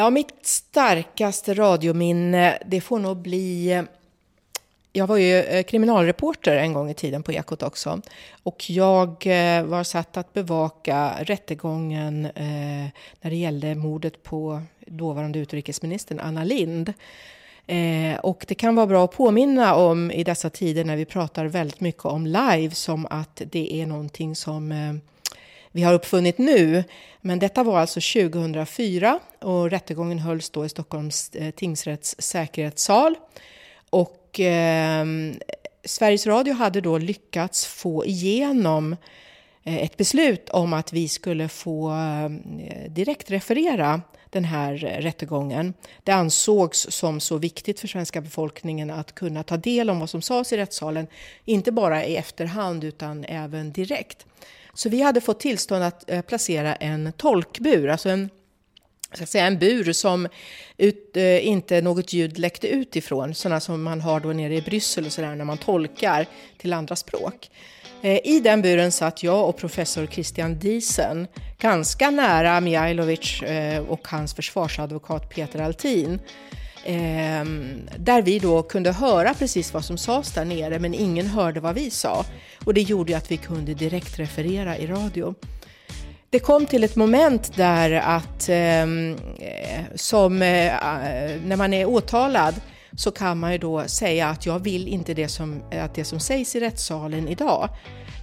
Ja, mitt starkaste radiominne, det får nog bli... Jag var ju eh, kriminalreporter en gång i tiden på Ekot också. Och jag eh, var satt att bevaka rättegången eh, när det gällde mordet på dåvarande utrikesministern Anna Lind. Eh, och det kan vara bra att påminna om i dessa tider när vi pratar väldigt mycket om live som att det är någonting som vi har uppfunnit nu. Men detta var alltså 2004 och rättegången hölls då i Stockholms eh, tingsrätts säkerhetssal. Och eh, Sveriges Radio hade då lyckats få igenom eh, ett beslut om att vi skulle få eh, direkt referera den här rättegången. Det ansågs som så viktigt för svenska befolkningen att kunna ta del om vad som sades i rättssalen, inte bara i efterhand utan även direkt. Så vi hade fått tillstånd att eh, placera en tolkbur, alltså en, så att säga, en bur som ut, eh, inte något ljud läckte ut ifrån, sådana som man har då nere i Bryssel och sådär när man tolkar till andra språk. Eh, I den buren satt jag och professor Christian Diesen ganska nära Mijailovic eh, och hans försvarsadvokat Peter Altin. Eh, där vi då kunde höra precis vad som sades där nere men ingen hörde vad vi sa. Och det gjorde att vi kunde direkt referera i radio. Det kom till ett moment där att ehm, eh, som eh, eh, när man är åtalad så kan man ju då säga att jag vill inte det som, eh, att det som sägs i rättssalen idag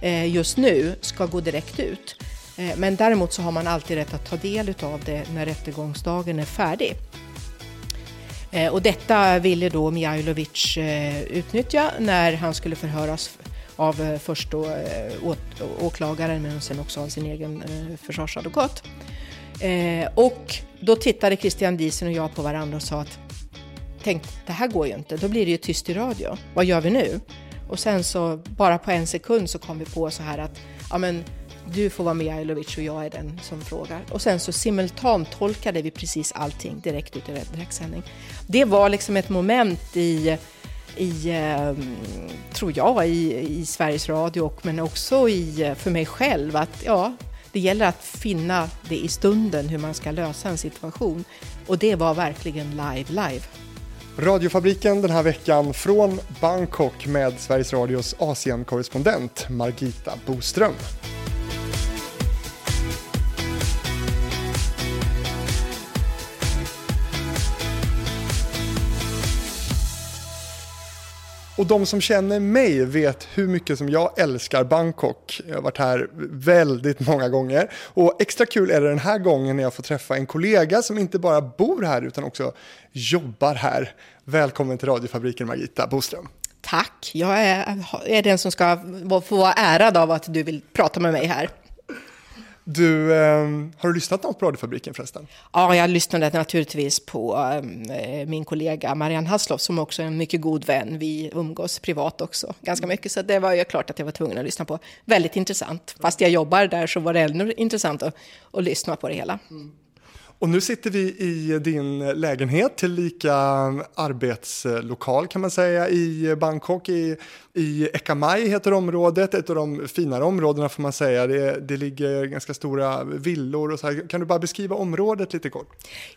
eh, just nu ska gå direkt ut. Eh, men däremot så har man alltid rätt att ta del av det när rättegångsdagen är färdig. Eh, och detta ville då Mijailovic eh, utnyttja när han skulle förhöras av eh, först då åklagaren men sen också av sin egen försvarsadvokat. Och då tittade Christian Diesen och jag på varandra och sa att tänk, det här går ju inte, då blir det ju tyst i radio. Vad gör vi nu? Och sen så bara på en sekund så kom vi på så här att ja men du får vara med och jag är den som frågar. Och sen så simultantolkade vi precis allting direkt ut i direktsändning. Det var liksom ett moment i, i ehm, tror jag, i, i Sveriges Radio och, men också i, för mig själv att ja, det gäller att finna det i stunden hur man ska lösa en situation. Och det var verkligen live, live. Radiofabriken den här veckan från Bangkok med Sveriges Radios Asienkorrespondent Margita Boström. Och de som känner mig vet hur mycket som jag älskar Bangkok. Jag har varit här väldigt många gånger. Och extra kul är det den här gången när jag får träffa en kollega som inte bara bor här utan också jobbar här. Välkommen till radiofabriken Margita Boström. Tack, jag är, är den som ska få vara ärad av att du vill prata med mig här. Du, eh, har du lyssnat något på radiofabriken förresten? Ja, jag lyssnade naturligtvis på eh, min kollega Marianne Hasloff som också är en mycket god vän. Vi umgås privat också ganska mm. mycket, så det var ju klart att jag var tvungen att lyssna på. Väldigt intressant. Fast jag jobbar där så var det ännu intressant att, att lyssna på det hela. Mm. Och nu sitter vi i din lägenhet, till lika arbetslokal kan man säga, i Bangkok. I, i Ekamai heter området, ett av de finare områdena får man säga. Det, det ligger ganska stora villor och så här. Kan du bara beskriva området lite kort?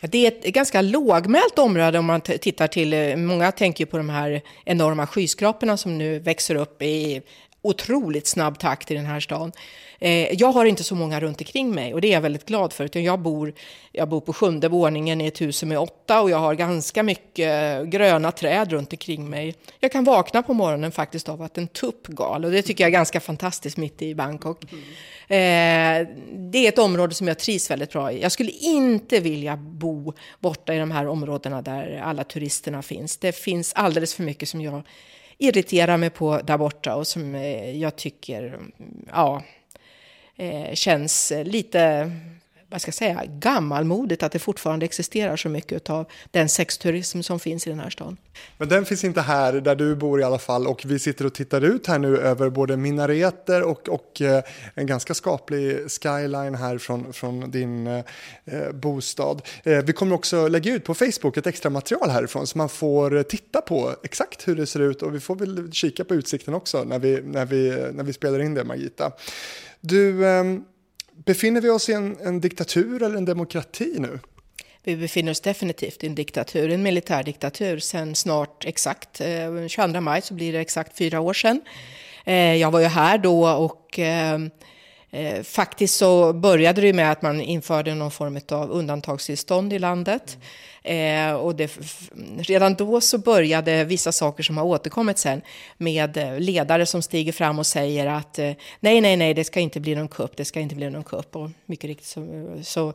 Ja, det är ett ganska lågmält område om man tittar till, eh, många tänker på de här enorma skyskraporna som nu växer upp i otroligt snabb takt i den här stan. Eh, jag har inte så många runt omkring mig och det är jag väldigt glad för. Jag bor, jag bor på sjunde våningen i ett hus som är åtta och jag har ganska mycket gröna träd runt omkring mig. Jag kan vakna på morgonen faktiskt av att en tupp gal och det tycker jag är ganska fantastiskt mitt i Bangkok. Eh, det är ett område som jag trivs väldigt bra i. Jag skulle inte vilja bo borta i de här områdena där alla turisterna finns. Det finns alldeles för mycket som jag irriterar mig på där borta och som eh, jag tycker, ja, eh, känns lite vad ska jag säga, gammalmodigt att det fortfarande existerar så mycket av den sexturism som finns i den här stan. Men den finns inte här där du bor i alla fall och vi sitter och tittar ut här nu över både minareter och, och eh, en ganska skaplig skyline här från, från din eh, eh, bostad. Eh, vi kommer också lägga ut på Facebook ett extra material härifrån så man får eh, titta på exakt hur det ser ut och vi får väl kika på utsikten också när vi, när vi, när vi spelar in det Margita. Du, eh, befinner vi oss i en, en diktatur eller en demokrati nu? Vi befinner oss definitivt i en diktatur, en militärdiktatur, sen snart exakt, eh, 22 maj så blir det exakt fyra år sedan. Eh, jag var ju här då och Eh, eh faktiskt så började det med att man införde någon form av undantagstillstånd i landet. Eh, och det, redan då så började vissa saker som har återkommit sen med eh, ledare som stiger fram och säger att eh, nej, nej, nej, det ska inte bli någon kupp, det ska inte bli någon kupp. Och mycket riktigt så, så,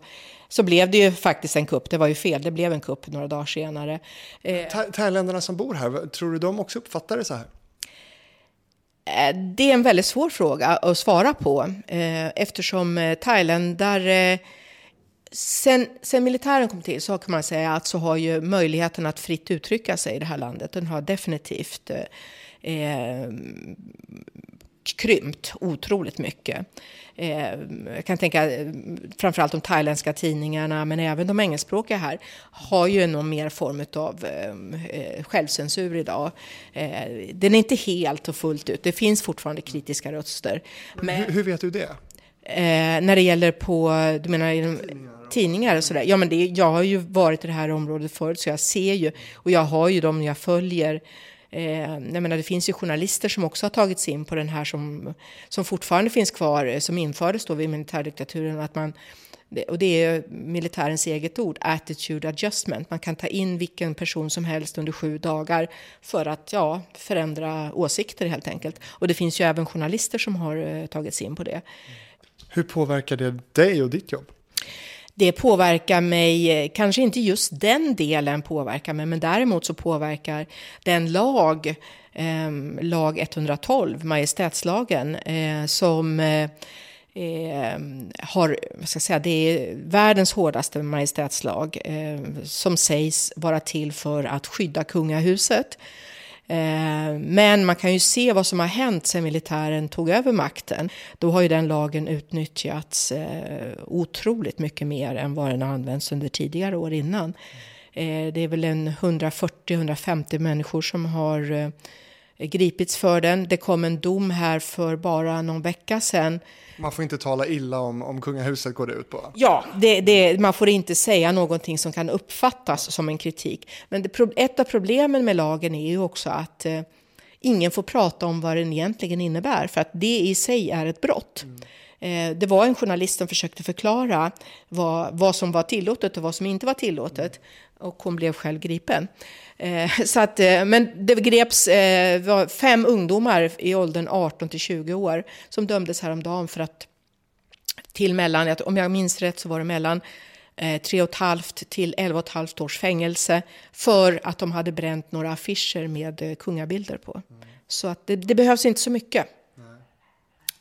så blev det ju faktiskt en kupp. Det var ju fel, det blev en kupp några dagar senare. Eh, Thailändarna som bor här, tror du de också uppfattar det så här? Eh, det är en väldigt svår fråga att svara på eh, eftersom thailändare Sen, sen militären kom till så kan man säga att så har ju möjligheten att fritt uttrycka sig i det här landet, den har definitivt eh, krympt otroligt mycket. Eh, jag kan tänka framförallt de thailändska tidningarna, men även de engelskspråkiga här, har ju någon mer form av eh, självcensur idag. Eh, den är inte helt och fullt ut, det finns fortfarande kritiska röster. Men, hur, hur vet du det? Eh, när det gäller på, du menar inom tidningar och sådär. Ja men det, jag har ju varit i det här området förut så jag ser ju och jag har ju dem jag följer Eh, jag menar, det finns ju journalister som också har tagits in på den här som, som fortfarande finns kvar, eh, som infördes då vid militärdiktaturen. Att man, och det är militärens eget ord, attitude adjustment. Man kan ta in vilken person som helst under sju dagar för att ja, förändra åsikter helt enkelt. Och det finns ju även journalister som har eh, tagits in på det. Hur påverkar det dig och ditt jobb? Det påverkar mig, eh, kanske inte just den delen påverkar mig, men däremot så påverkar den lag, eh, lag 112, majestätslagen, eh, som eh, ehm, har, vad ska jag säga, det är världens hårdaste majestätslag eh, som sägs vara till för att skydda kungahuset. Eh, men man kan ju se vad som har hänt sedan militären tog över makten. Då har ju den lagen utnyttjats eh, otroligt mycket mer än vad den har använts under tidigare år innan. Eh, det är väl en 140-150 människor som har gripits för den. Det kom en dom här för bara någon vecka sedan man får inte tala illa om, om kungahuset går det ut på. Ja, det, det, man får inte säga någonting som kan uppfattas som en kritik. Men det, ett av problemen med lagen är ju också att eh, ingen får prata om vad den egentligen innebär, för att det i sig är ett brott. Mm. Eh, det var en journalist som försökte förklara vad, vad som var tillåtet och vad som inte var tillåtet. Och hon blev själv gripen. Eh, så att, eh, men det greps var fem ungdomar i åldern 18 till 20 år som dömdes häromdagen för att till mellan, om jag minns rätt så var det mellan tre och ett halvt till elva och ett halvt års fängelse för att de hade bränt några affischer med kungabilder på. Mm. Så att det, det behövs inte så mycket.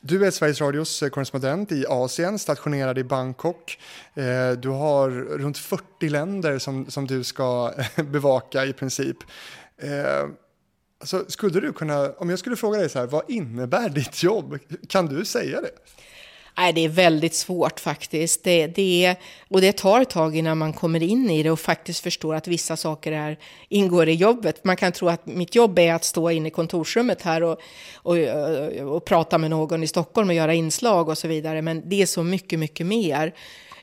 Du är Sveriges Radios eh, korrespondent i Asien, stationerad i Bangkok. Eh, du har runt 40 länder som, som du ska eh, bevaka i princip. Alltså, skulle du kunna, om jag skulle fråga dig så här, vad innebär ditt jobb? Kan du säga det? Nej, det är väldigt svårt faktiskt. Det, det, och det tar ett tag innan man kommer in i det och faktiskt förstår att vissa saker är, ingår i jobbet. Man kan tro att mitt jobb är att stå inne i kontorsrummet här och, och, och prata med någon i Stockholm och göra inslag och så vidare. Men det är så mycket, mycket mer.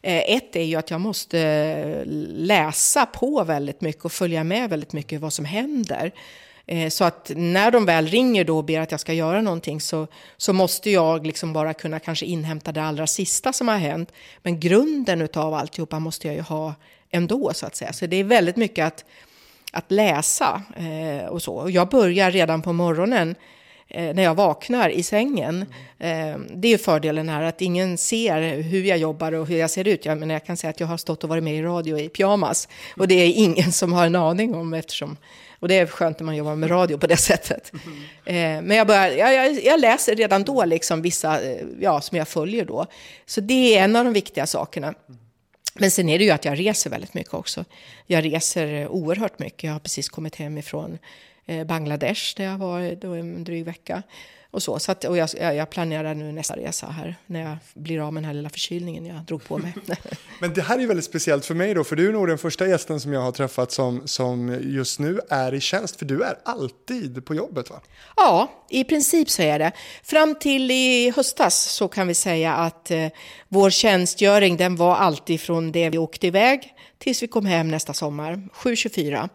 Eh, ett är ju att jag måste läsa på väldigt mycket och följa med väldigt mycket vad som händer. Eh, så att när de väl ringer då och ber att jag ska göra någonting så, så måste jag liksom bara kunna kanske inhämta det allra sista som har hänt. Men grunden utav alltihopa måste jag ju ha ändå så att säga. Så det är väldigt mycket att, att läsa eh, och så. Och jag börjar redan på morgonen eh, när jag vaknar i sängen. Eh, det är fördelen här att ingen ser hur jag jobbar och hur jag ser ut. Jag, men jag kan säga att jag har stått och varit med i radio i pyjamas och det är ingen som har en aning om eftersom och det är skönt när man jobbar med radio på det sättet. Eh, men jag, börjar, jag, jag, läser redan då liksom vissa eh, ja, som jag följer då. Så det är en av de viktiga sakerna. Men sen är det ju att jag reser väldigt mycket också. Jag reser eh, oerhört mycket. Jag har precis kommit hem ifrån eh, Bangladesh där jag var då en dryg vecka och så. så att, och jag, jag, planerar nu nästa resa här när jag blir av med den här lilla förkylningen jag drog på mig. Men det här är väldigt speciellt för mig då, för du är nog den första gästen som jag har träffat som, som just nu är i tjänst, för du är alltid på jobbet va? Ja, i princip så är det. Fram till i höstas så kan vi säga att eh, vår tjänstgöring den var alltid från det vi åkte iväg tills vi kom hem nästa sommar, 7.24.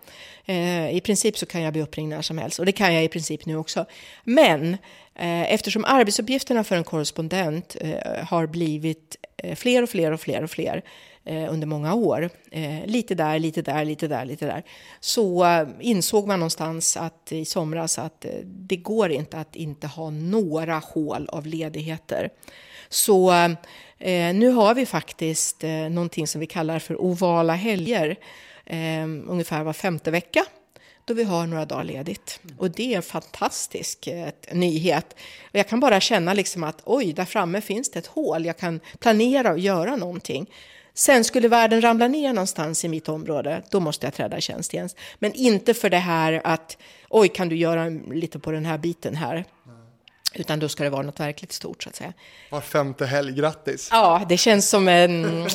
Eh, I princip så kan jag bli uppringd när som helst och det kan jag i princip nu också. Men eh, eftersom arbetsuppgifterna för en korrespondent eh, har blivit eh, fler och fler och fler och fler eh, under många år, eh, lite där, lite där, lite där, lite där, så eh, insåg man någonstans att i somras att eh, det går inte att inte ha några hål av ledigheter. Så eh, nu har vi faktiskt eh, någonting som vi kallar för ovala helger, eh, ungefär var femte vecka då vi har några dagar ledigt. Och det är en fantastisk eh, nyhet. Och jag kan bara känna liksom att oj, där framme finns det ett hål. Jag kan planera och göra någonting. Sen skulle världen ramla ner någonstans i mitt område, då måste jag träda i tjänst igen. Men inte för det här att oj, kan du göra lite på den här biten här? Utan då ska det vara något verkligt stort så att säga. Var femte helg, grattis! Ja, det känns som en,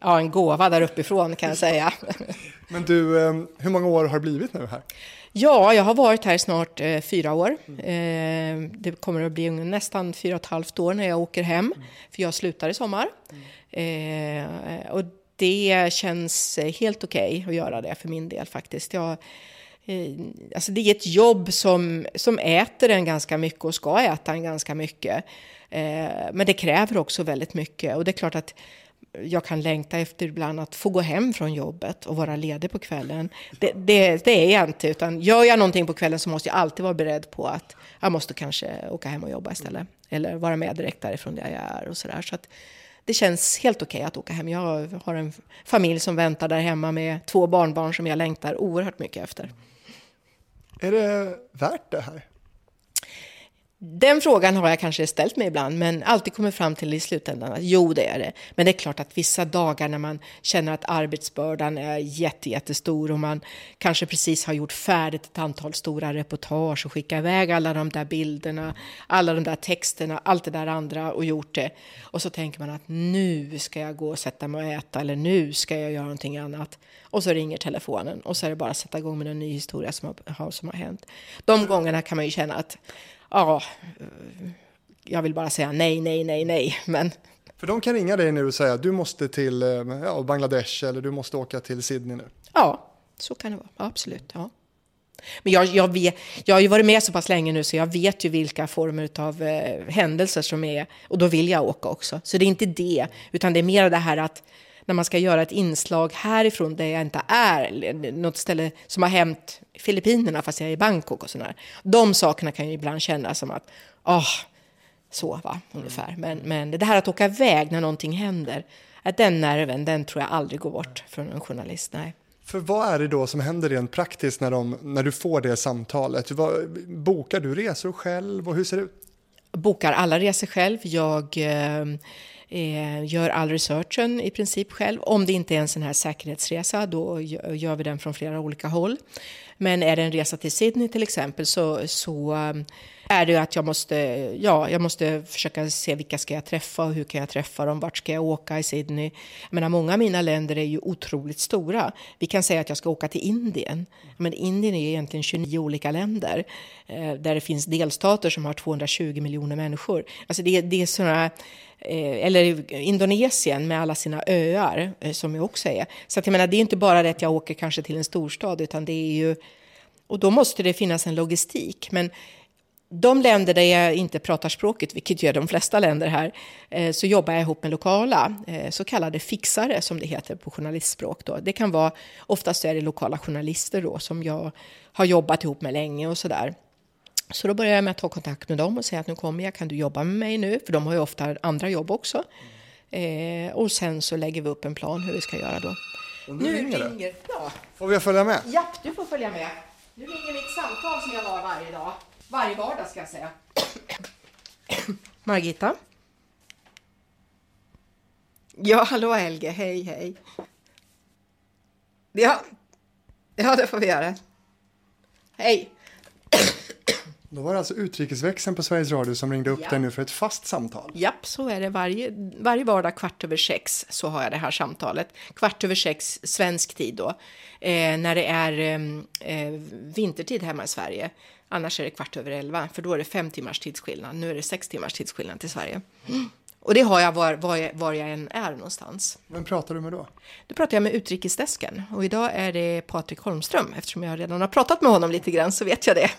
ja, en gåva där uppifrån kan jag säga. Men du, ehm, hur många år har det blivit nu här? Ja, jag har varit här snart eh, fyra år. Eh, det kommer att bli nästan fyra och ett halvt år när jag åker hem, mm. för jag slutar i sommar. Mm. Eh, och det känns helt okej okay att göra det för min del faktiskt. Jag, Eh, Eh, alltså det är ett jobb som, som äter en ganska mycket och ska äta en ganska mycket. Eh, men det kräver också väldigt mycket och det är klart att jag kan längta efter ibland att få gå hem från jobbet och vara ledig på kvällen. Det, det, det, är jag inte, utan gör jag någonting på kvällen så måste jag alltid vara beredd på att jag måste kanske åka hem och jobba istället. Eller vara med direkt därifrån där jag är och sådär. Så att det känns helt okej okay att åka hem. Jag har en familj som väntar där hemma med två barnbarn som jag längtar oerhört mycket efter. Är det värt det här? Den frågan har jag kanske ställt mig ibland, men alltid kommit fram till i slutändan att jo, det är det. Men det är klart att vissa dagar när man känner att arbetsbördan är jätte, jättestor och man kanske precis har gjort färdigt ett antal stora reportage och skickat iväg alla de där bilderna, alla de där texterna, allt det där andra och gjort det. Och så tänker man att nu ska jag gå och sätta mig och äta eller nu ska jag göra någonting annat. Och så ringer telefonen och så är det bara att sätta igång med en ny historia som har, som har hänt. De gångerna kan man ju känna att ja, jag vill bara säga nej, nej, nej, nej. Men... För de kan ringa dig nu och säga du måste till ja, Bangladesh eller du måste åka till Sydney nu. Ja, så kan det vara. Absolut. Ja. Men jag, jag, vet, jag har ju varit med så pass länge nu så jag vet ju vilka former av eh, händelser som är och då vill jag åka också. Så det är inte det, utan det är mer det här att när man ska göra ett inslag härifrån där jag inte är, något ställe som har hänt Filippinerna fast jag är i Bangkok och sådär. De sakerna kan ju ibland kännas som att, ah, oh, så va, ungefär. Men, men det här att åka iväg när någonting händer, att den nerven, den tror jag aldrig går bort från en journalist, nej. För vad är det då som händer rent praktiskt när, de, när du får det samtalet? Vad, bokar du resor själv och hur ser det ut? Bokar alla resor själv. Jag eh, eh, gör all researchen i princip själv. Om det inte är en sån här säkerhetsresa, då gör vi den från flera olika håll. Men är det en resa till Sydney till exempel så, så eh, är det att jag måste, ja, jag måste försöka se vilka ska jag träffa och hur kan jag träffa dem, vart ska jag åka i Sydney. Jag menar, många av mina länder är ju otroligt stora. Vi kan säga att jag ska åka till Indien. Men Indien är ju egentligen 29 olika länder eh, där det finns delstater som har 220 miljoner människor. Alltså det, det är sådana Eh, eller Indonesien med alla sina öar eh, som jag också är. Så att jag menar, det är inte bara det att jag åker kanske till en storstad utan det är ju... Och då måste det finnas en logistik. Men de länder där jag inte pratar språket, vilket gör de flesta länder här, eh, så jobbar jag ihop med lokala så kallade fixare som det heter på journalistspråk. Då. Det kan vara, oftast är det lokala journalister då som jag har jobbat ihop med länge och sådär. Så då började jag med att ta kontakt med dem och säga att nu kommer jag, kan du jobba med mig nu? För de har ju ofta andra jobb också. Mm. Eh, och sen så lägger vi upp en plan hur vi ska göra då. Och nu, nu ringer det. Ringer, ja. Får vi följa med? Ja, du får följa med. Nu ringer mitt samtal som jag har varje dag. Varje vardag ska jag säga. Margita? Ja, hallå Helge. Hej, hej. Ja, ja det får vi göra. Hej. Då var det alltså utrikesväxeln på Sveriges Radio som ringde upp ja. dig nu för ett fast samtal. Japp, så är det. Varje, varje vardag kvart över sex så har jag det här samtalet. Kvart över sex svensk tid då. Eh, när det är ehm, eh, vintertid hemma i Sverige. Annars är det kvart över elva, för då är det fem timmars tidsskillnad. Nu är det sex timmars tidsskillnad till Sverige. Mm. Och det har jag var, var, jag, var jag än är någonstans. Vem pratar du med då? Då pratar jag med utrikesdesken och idag är det Patrik Holmström. Eftersom jag redan har pratat med honom lite grann så vet jag det.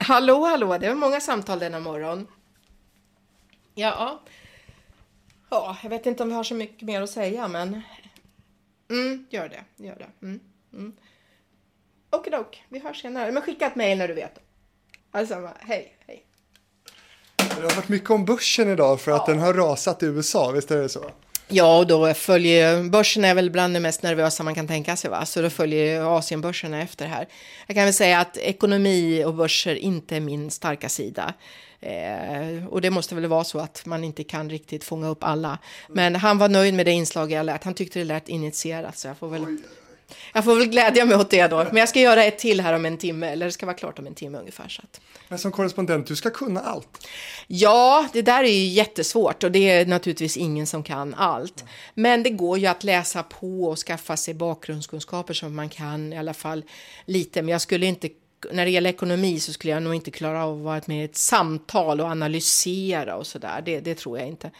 Hallå, hallå, det var många samtal denna morgon. Ja, ja, jag vet inte om vi har så mycket mer att säga, men mm, gör det, gör det. Mm, mm. Okidok, vi hörs senare. Men skicka ett mejl när du vet. Alltså, hej, hej. Det har varit mycket om börsen idag för att ja. den har rasat i USA, visst är det så? Ja, och då följer börsen är väl bland det mest nervösa man kan tänka sig, va? så då följer Asienbörserna efter här. Jag kan väl säga att ekonomi och börser inte är min starka sida. Eh, och det måste väl vara så att man inte kan riktigt fånga upp alla. Men han var nöjd med det inslag jag lät. Han tyckte det lät initierat, så jag får väl jag får väl glädja mig åt det då. Men jag ska göra ett till här om en timme, eller det ska vara klart om en timme ungefär. Så att. Men som korrespondent, du ska kunna allt? Ja, det där är ju jättesvårt och det är naturligtvis ingen som kan allt. Men det går ju att läsa på och skaffa sig bakgrundskunskaper som man kan i alla fall lite. Men jag skulle inte när det gäller ekonomi så skulle jag nog inte klara av att vara med i ett samtal och analysera och sådär. Det, det tror jag inte.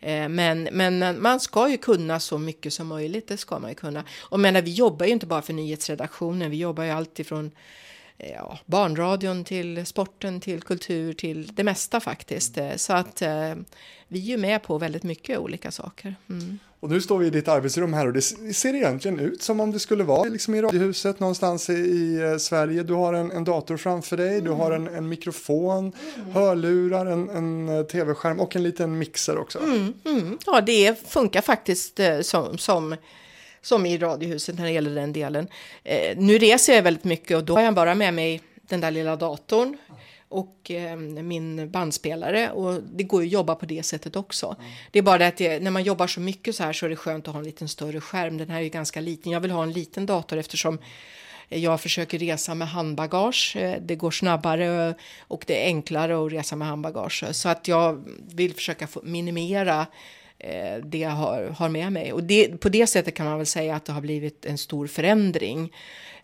Eh, men, men man ska ju kunna så mycket som möjligt, det ska man ju kunna. Och menar, vi jobbar ju inte bara för nyhetsredaktionen, vi jobbar ju alltifrån eh, ja, barnradion till sporten till kultur till det mesta faktiskt. Eh, så att vi är ju med på väldigt mycket olika saker. Mm. Och nu står vi i ditt arbetsrum här och det ser egentligen ut som om det skulle vara liksom i radiohuset någonstans i, i eh, Sverige. Du har en, en, dator framför dig, mm. du har en, en mikrofon, mm. hörlurar, en, en eh, tv-skärm och en liten mixer också. Mm, mm. ja, det funkar faktiskt eh, som, som som i Radiohuset när det gäller den delen. Eh, nu reser jag väldigt mycket och då har jag bara med mig den där lilla datorn och eh, min bandspelare och det går ju att jobba på det sättet också. Mm. Det är bara det att det, när man jobbar så mycket så här så är det skönt att ha en liten större skärm. Den här är ju ganska liten. Jag vill ha en liten dator eftersom jag försöker resa med handbagage. Eh, det går snabbare och det är enklare att resa med handbagage så att jag vill försöka minimera eh, det jag har, har med mig och det, på det sättet kan man väl säga att det har blivit en stor förändring.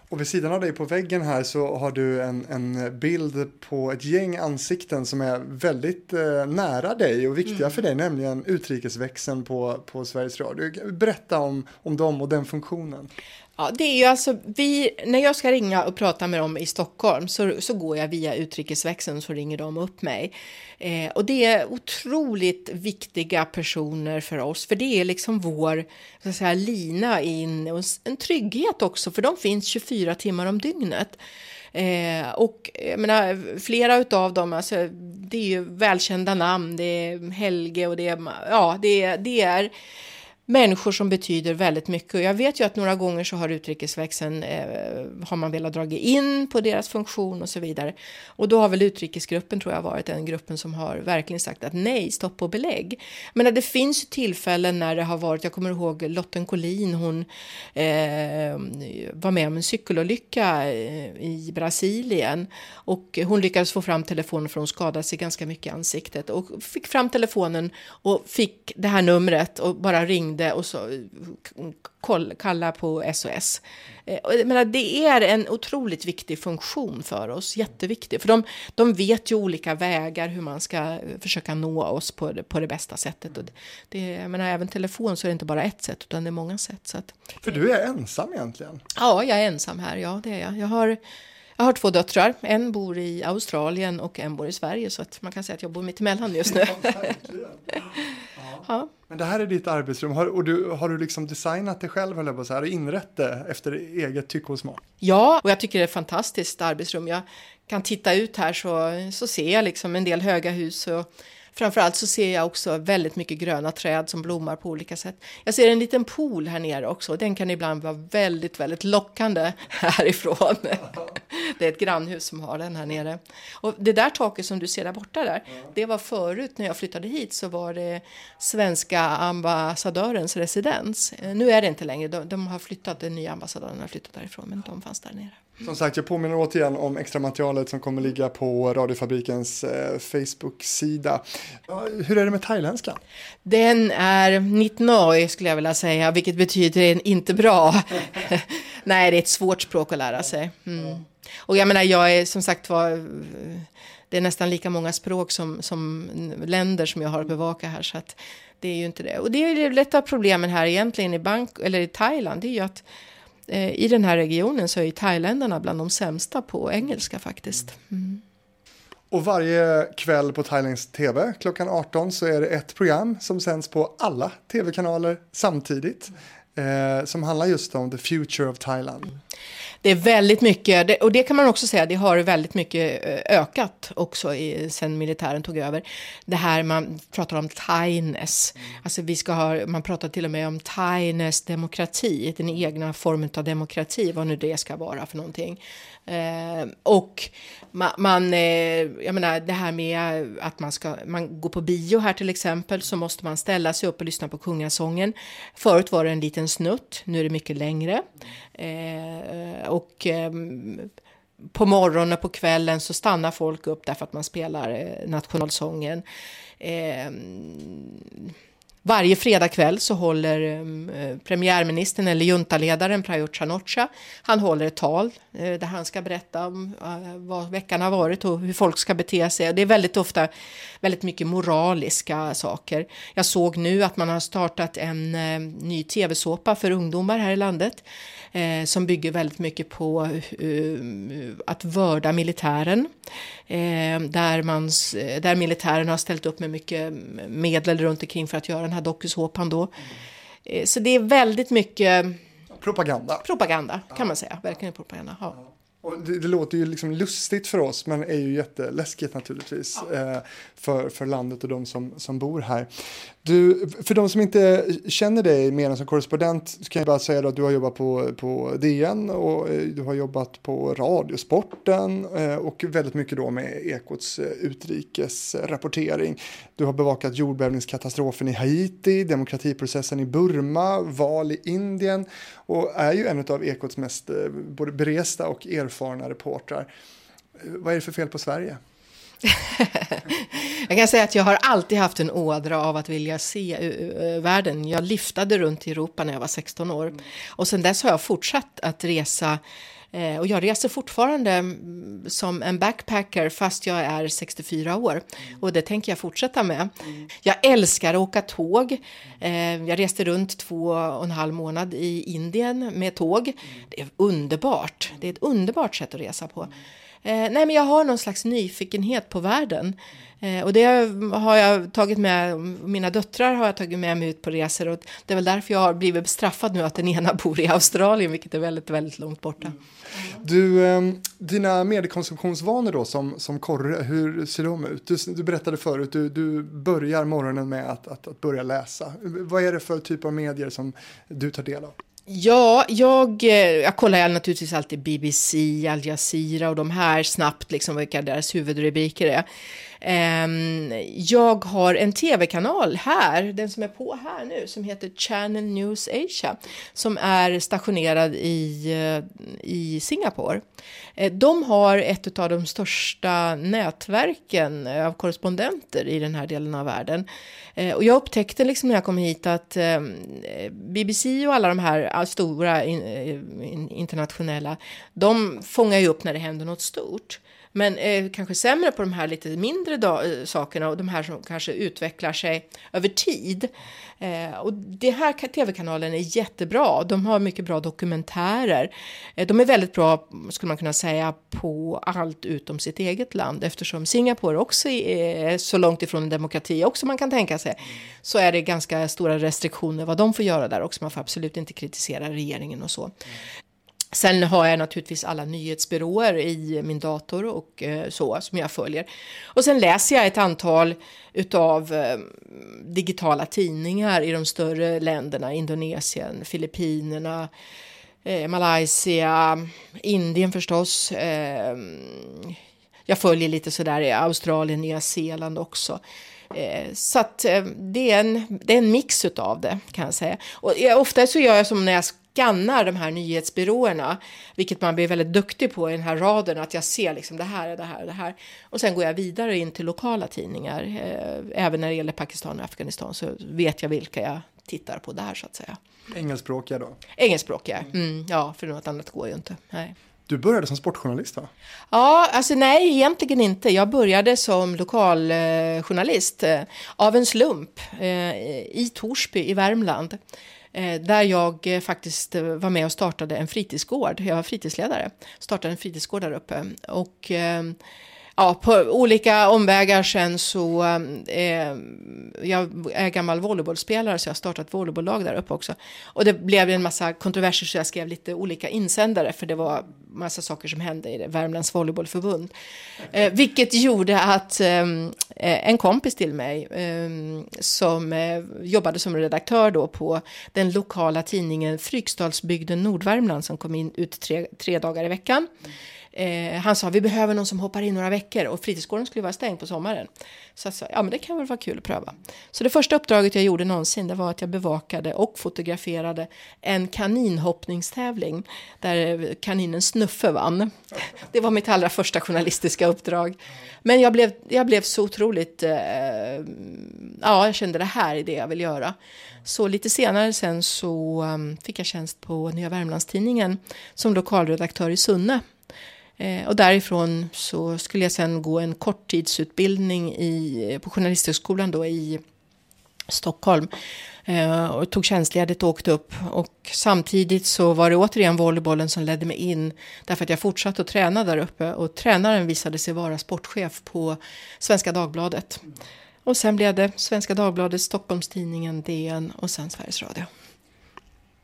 Och vid sidan av dig på väggen här så har du en, en bild på ett gäng ansikten som är väldigt eh, nära dig och viktiga mm. för dig, nämligen utrikesväxeln på, på Sveriges Radio. Berätta om, om dem och den funktionen. Ja, det är ju alltså vi, när jag ska ringa och prata med dem i Stockholm så, så går jag via utrikesväxeln så ringer de upp mig. Eh, och det är otroligt viktiga personer för oss, för det är liksom vår så att säga, lina in och en trygghet också, för de finns 24 timmar om dygnet. Eh, och jag menar, flera av dem, alltså, det är ju välkända namn, det är Helge och det är, ja, det, det är människor som betyder väldigt mycket. Och jag vet ju att några gånger så har utrikesväxeln eh, har man velat dra in på deras funktion och så vidare. Och då har väl utrikesgruppen tror jag varit den gruppen som har verkligen sagt att nej, stopp och belägg. Men det finns tillfällen när det har varit, jag kommer ihåg Lotten Collin, hon eh, var med om en cykelolycka eh, i Brasilien och hon lyckades få fram telefonen för hon skadade sig ganska mycket i ansiktet och fick fram telefonen och fick det här numret och bara ringde ringde och så koll, kalla på SOS. Eh, jag menar, det är en otroligt viktig funktion för oss, jätteviktig. För de, de vet ju olika vägar hur man ska försöka nå oss på det, på det bästa sättet. Och det, jag menar, även telefon så är det inte bara ett sätt, utan det är många sätt. Så att, för du är ensam egentligen? Ja, jag är ensam här, ja det är jag. Jag har jag har två döttrar. En bor i Australien och en bor i Sverige. Så att man kan säga att jag bor mitt emellan just nu. Ja, ja. Men det här är ditt arbetsrum. Har, och du, har du liksom designat det själv eller på så här, och inrett det efter eget tycke och smak? Ja, och jag tycker det är ett fantastiskt arbetsrum. Jag kan titta ut här så, så ser jag liksom en del höga hus. Och, Framförallt så ser jag också väldigt mycket gröna träd som blommar på olika sätt. Jag ser en liten pool här nere också. Den kan ibland vara väldigt, väldigt lockande härifrån. Det är ett grannhus som har den här nere. Och det där taket som du ser där borta där, det var förut när jag flyttade hit så var det svenska ambassadörens residens. Eh, nu är det inte längre, de, de har flyttat, den nya ambassadören har flyttat därifrån, men de fanns där nere. Som sagt, jag påminner återigen om extra materialet som kommer ligga på Radiofabrikens eh, Facebook-sida. Hur är det med thailändskan? Den är 19 skulle jag vilja säga, vilket betyder inte bra. Nej, det är ett svårt språk att lära sig. Mm. Och jag menar, jag är som sagt var, det är nästan lika många språk som, som länder som jag har att bevaka här. Så att det är ju inte det. Och det är ju ett av problemen här egentligen i, Bank, eller i Thailand. Det är ju att eh, i den här regionen så är ju thailändarna bland de sämsta på engelska faktiskt. Mm. Och varje kväll på thailändsk tv klockan 18 så är det ett program som sänds på alla tv-kanaler samtidigt. Eh, som handlar just om the future of Thailand. Det är väldigt mycket, och det kan man också säga, det har väldigt mycket eh, ökat också i, sen militären tog över. Det här man pratar om Thainess, alltså vi ska ha, man pratar till och med om Thainess demokrati, den egna formen av demokrati, vad nu det ska vara för någonting. Eh, och man, man eh, jag menar det här med att man ska, man går på bio här till exempel så måste man ställa sig upp och lyssna på kungasången. Förut var det en liten snutt, nu är det mycket längre. Eh, och eh, på morgonen och på kvällen så stannar folk upp därför att man spelar eh, nationalsången. Ehm, varje fredagkväll så håller ehm, eh, premiärministern eller juntaledaren Prayut Chanocha, han håller ett tal eh, där han ska berätta om eh, vad veckan har varit och hur folk ska bete sig. Det är väldigt ofta väldigt mycket moraliska saker. Jag såg nu att man har startat en eh, ny tv-såpa för ungdomar här i landet eh, som bygger väldigt mycket på uh, att vörda militären. Eh, där, man, där militären har ställt upp med mycket medel runt omkring för att göra den här dokusåpan då. Eh, så det är väldigt mycket propaganda. Propaganda kan man säga, verkligen propaganda. Ja. Och det, det, låter ju liksom lustigt för oss men är ju jätteläskigt naturligtvis ja. eh, för, för landet och de som, som bor här. Du, för de som inte känner dig mer än som korrespondent så kan jag bara säga att du har jobbat på, på DN och eh, du har jobbat på Radiosporten eh, och väldigt mycket då med Ekots eh, utrikesrapportering. Du har bevakat jordbävningskatastrofen i Haiti, demokratiprocessen i Burma, val i Indien och är ju en av Ekots mest både beresta och erfarna reportrar. Vad är det för fel på Sverige? jag kan säga att jag har alltid haft en ådra av att vilja se världen. Jag liftade runt i Europa när jag var 16 år och sen dess har jag fortsatt att resa eh, och jag reser fortfarande mm, som en backpacker fast jag är 64 år. Och det tänker jag fortsätta med. Jag älskar att åka tåg. Eh, jag reste runt två och en halv månad i Indien med tåg. Det är underbart. Det är ett underbart sätt att resa på. Eh, nej, men jag har någon slags nyfikenhet på världen. Eh, och det har jag tagit med, mina döttrar har jag tagit med mig ut på resor och det är väl därför jag har blivit bestraffad nu att den ena bor i Australien, vilket är väldigt, väldigt långt borta. Du, eh, dina mediekonsumtionsvanor då som, som korre, hur ser de ut? Du, du berättade förut, du, du börjar morgonen med att, att, att börja läsa. Vad är det för typ av medier som du tar del av? Ja, jag, eh, jag kollar naturligtvis alltid BBC, Al Jazeera och de här snabbt, liksom vilka deras huvudrubriker är. Ehm, jag har en tv-kanal här, den som är på här nu, som heter Channel News Asia, som är stationerad i, eh, i Singapore. Eh, de har ett av de största nätverken eh, av korrespondenter i den här delen av världen. Och jag upptäckte liksom när jag kom hit att ehm, BBC och alla de här stora internationella, de fångar ju upp när det händer något stort. Men eh, kanske sämre på de här lite mindre eh, sakerna och de här som kanske utvecklar sig över tid. Eh, och det här tv-kanalen är jättebra. De har mycket bra dokumentärer. Eh, de är väldigt bra, skulle man kunna säga, på allt utom sitt eget land. Eftersom Singapore också är eh, så långt ifrån en demokrati också man kan tänka sig. Så är det ganska stora restriktioner vad de får göra där också. Man får absolut inte kritisera regeringen och så. Sen har jag naturligtvis alla nyhetsbyråer i min dator och eh, så som jag följer. Och sen läser jag ett antal utav eh, digitala tidningar i de större länderna, Indonesien, Filippinerna, eh, Malaysia, Indien förstås. Jag följer lite sådär i Australien, Nya Zeeland också. Så att det är en, det är en mix utav det kan jag säga. Och ofta så gör jag som när jag skannar de här nyhetsbyråerna, vilket man blir väldigt duktig på i den här raden, att jag ser liksom det här, det här, det här. Och sen går jag vidare in till lokala tidningar. Eh, även när det gäller Pakistan och Afghanistan så vet jag vilka jag tittar på där så att säga. Engelskspråkiga då? Engelskspråkiga, mm, ja, för något annat går ju inte. Nej. Du började som sportjournalist va? Ja, alltså nej, egentligen inte. Jag började som lokaljournalist eh, av en slump eh, i Torsby i Värmland. Eh, där jag eh, faktiskt eh, var med och startade en fritidsgård. Jag var fritidsledare. Startade en fritidsgård där uppe. Och eh, ja, på olika omvägar sen så, eh, jag är gammal volleybollspelare så jag har startat volleybolllag där uppe också. Och det blev en massa kontroverser så jag skrev lite olika insändare för det var massa saker som hände i det Värmlands volleybollförbund. Eh, vilket gjorde att eh, en kompis till mig eh, som eh, jobbade som redaktör då på den lokala tidningen Fryksdalsbygden Nordvärmland som kom in ut tre, tre dagar i veckan. Eh, han sa vi behöver någon som hoppar in några veckor och fritidsgården skulle vara stängd på sommaren. Så jag sa ja men det kan väl vara kul att pröva. Så det första uppdraget jag gjorde någonsin det var att jag bevakade och fotograferade en kaninhoppningstävling där eh, kaninen Snuffe vann. Det var mitt allra första journalistiska uppdrag. Men jag blev, jag blev så otroligt, eh, ja jag kände det här är det jag vill göra. Så lite senare sen så ehm, fick jag tjänst på Nya Värmlandstidningen som lokalredaktör i Sunne Eh, och därifrån så skulle jag sen gå en korttidsutbildning i, eh, på Journalisthögskolan då i Stockholm. Eh, och tog tjänstledigt och åkte upp. Och samtidigt så var det återigen volleybollen som ledde mig in. Därför att jag fortsatte att träna där uppe. Och tränaren visade sig vara sportchef på Svenska Dagbladet. Och sen blev det Svenska Dagbladet, Stockholmstidningen, DN och sen Sveriges Radio.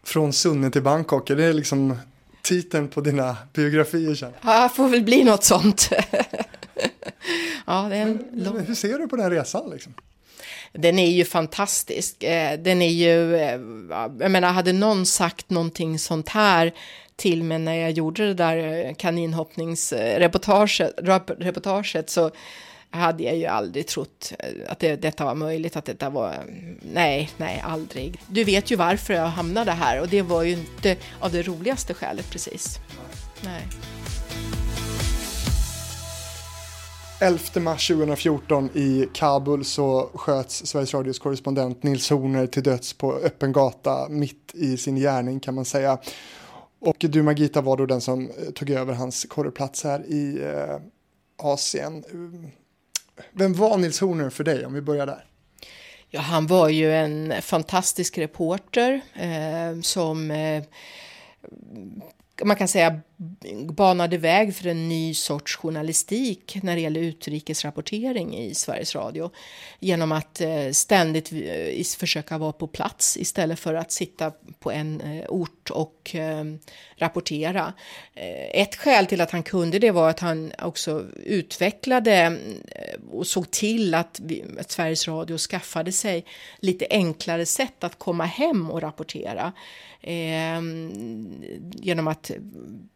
Från Sunne till Bangkok, är det liksom titeln på dina biografier sen. Ja, får väl bli något sånt. ja, det är en men, lång... men hur ser du på den resan? Liksom? Den är ju fantastisk. Eh, den är ju, eh, jag menar, hade någon sagt någonting sånt här till mig när jag gjorde det där eh, kaninhoppningsreportaget reportaget, så hade jag ju aldrig trott eh, att det, detta var möjligt, att detta var... Nej, nej, aldrig. Du vet ju varför jag hamnade här och det var ju inte av det roligaste skälet precis. Nej. 11 mars 2014 i Kabul så sköts Sveriges Radios korrespondent Nils Horner till döds på öppen gata mitt i sin gärning kan man säga. Och du Magita var då den som eh, tog över hans korreplats här i eh, Asien. Vem var Nils Horner för dig om vi börjar där? Ja, han var ju en fantastisk reporter eh, som eh, man kan säga banade väg för en ny sorts journalistik när det gäller utrikesrapportering i Sveriges Radio genom att eh, ständigt eh, försöka vara på plats istället för att sitta på en eh, ort och rapportera. Ett skäl till att han kunde det var att han också utvecklade och såg till att, Sveriges Radio skaffade sig lite enklare sätt att komma hem och rapportera genom att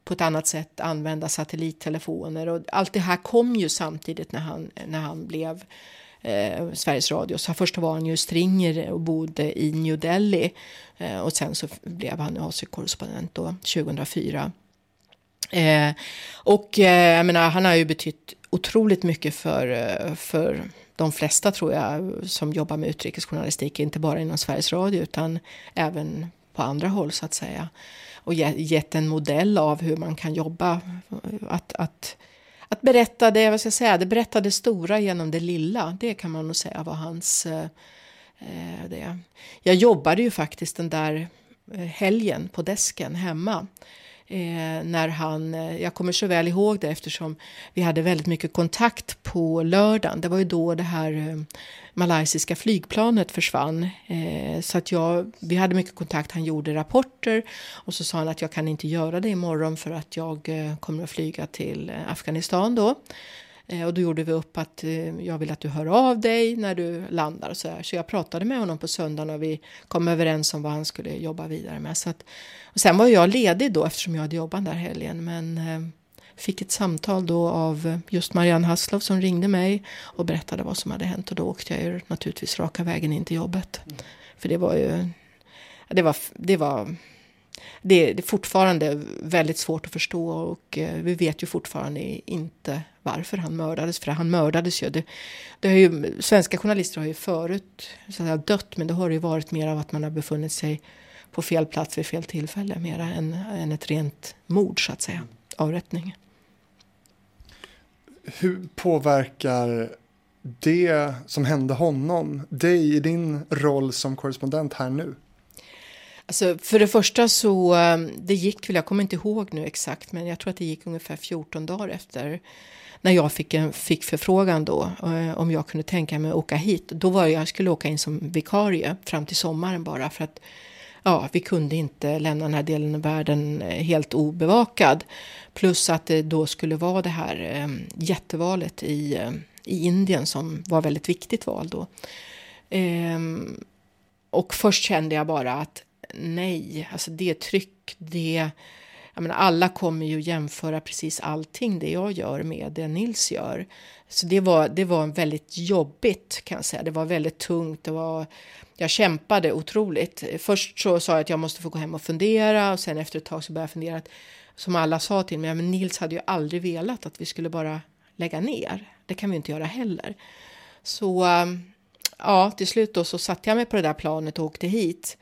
på ett annat sätt använda satellittelefoner och allt det här kom ju samtidigt när han, när han blev eh, Sveriges Radio. Så först var han ju stringer och bodde i New Delhi eh, och sen så blev han AC-korrespondent 2004. Eh, och eh, jag menar, han har ju betytt otroligt mycket för, eh, för de flesta tror jag som jobbar med utrikesjournalistik, inte bara inom Sveriges Radio utan även på andra håll så att säga och gett en modell av hur man kan jobba. Att, att, att berätta det, vad ska jag säga, det berättade stora genom det lilla. Det kan man nog säga var hans... Eh, eh det. Jag jobbade ju faktiskt den där eh, helgen på desken hemma. Eh, när han, eh, jag kommer så väl ihåg det eftersom vi hade väldigt mycket kontakt på lördagen. Det var ju då det här eh, malaysiska flygplanet försvann. Eh, så att jag, vi hade mycket kontakt, han gjorde rapporter och så sa han att jag kan inte göra det imorgon för att jag eh, kommer att flyga till eh, Afghanistan då. Och då gjorde vi upp att jag vill att du hör av dig när du landar. Så, så jag pratade med honom på söndagen och vi kom överens om vad han skulle jobba vidare med. Så att, och sen var jag ledig då eftersom jag hade jobbat där helgen. Men fick ett samtal då av just Marianne Hasslov som ringde mig och berättade vad som hade hänt och då åkte jag ju naturligtvis raka vägen in till jobbet. Mm. För det var ju, det var, det var det, är fortfarande väldigt svårt att förstå och eh, vi vet ju fortfarande inte varför han mördades. För han mördades ju. Det, det har ju svenska journalister har ju förut så att dött men det har ju varit mer av att man har befunnit sig på fel plats vid fel tillfälle mer än, än ett rent mord så att säga. avrättning. Hur påverkar det som hände honom dig i din roll som korrespondent här nu? Alltså, för det första så, ehm, det gick väl, jag kommer inte ihåg nu exakt, men jag tror att det gick ungefär 14 dagar efter när jag fick, en, fick förfrågan då eh, om jag kunde tänka mig att åka hit. Då var jag, jag skulle åka in som vikarie fram till sommaren bara för att ja, vi kunde inte lämna den här delen av världen eh, helt obevakad. Plus att det då skulle vara det här eh, jättevalet i, eh, i Indien som var väldigt viktigt val då. Eh, och först kände jag bara att nej, alltså det tryck, det jag menar, alla kommer ju jämföra precis allting det jag gör med det Nils gör. Så det var, det var väldigt jobbigt kan jag säga. Det var väldigt tungt. Det var, jag kämpade otroligt. Först så sa jag att jag måste få gå hem och fundera och sen efter ett tag så började jag fundera att, som alla sa till mig, men Nils hade ju aldrig velat att vi skulle bara lägga ner. Det kan vi inte göra heller. Så ja, till slut då så satte jag mig på det där planet och åkte hit.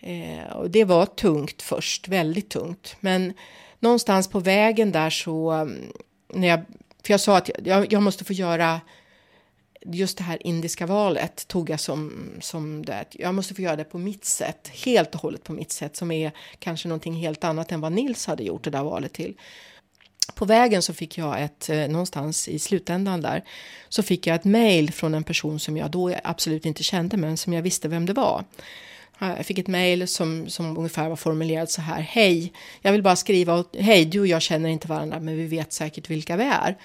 Eh, och det var tungt först, väldigt tungt. Men någonstans på vägen där så, mm, när jag, för jag sa att jag, jag måste få göra just det här indiska valet tog jag som, som det. Jag måste få göra det på mitt sätt, helt och hållet på mitt sätt, som är kanske någonting helt annat än vad Nils hade gjort det där valet till. På vägen så fick jag ett, eh, någonstans i slutändan där, så fick jag ett mejl från en person som jag då absolut inte kände, men som jag visste vem det var. Eh, jag fick ett mejl som, som ungefär var formulerat så här. Hej, jag vill bara skriva. Hej, du och jag känner inte varandra, men vi vet säkert vilka vi är.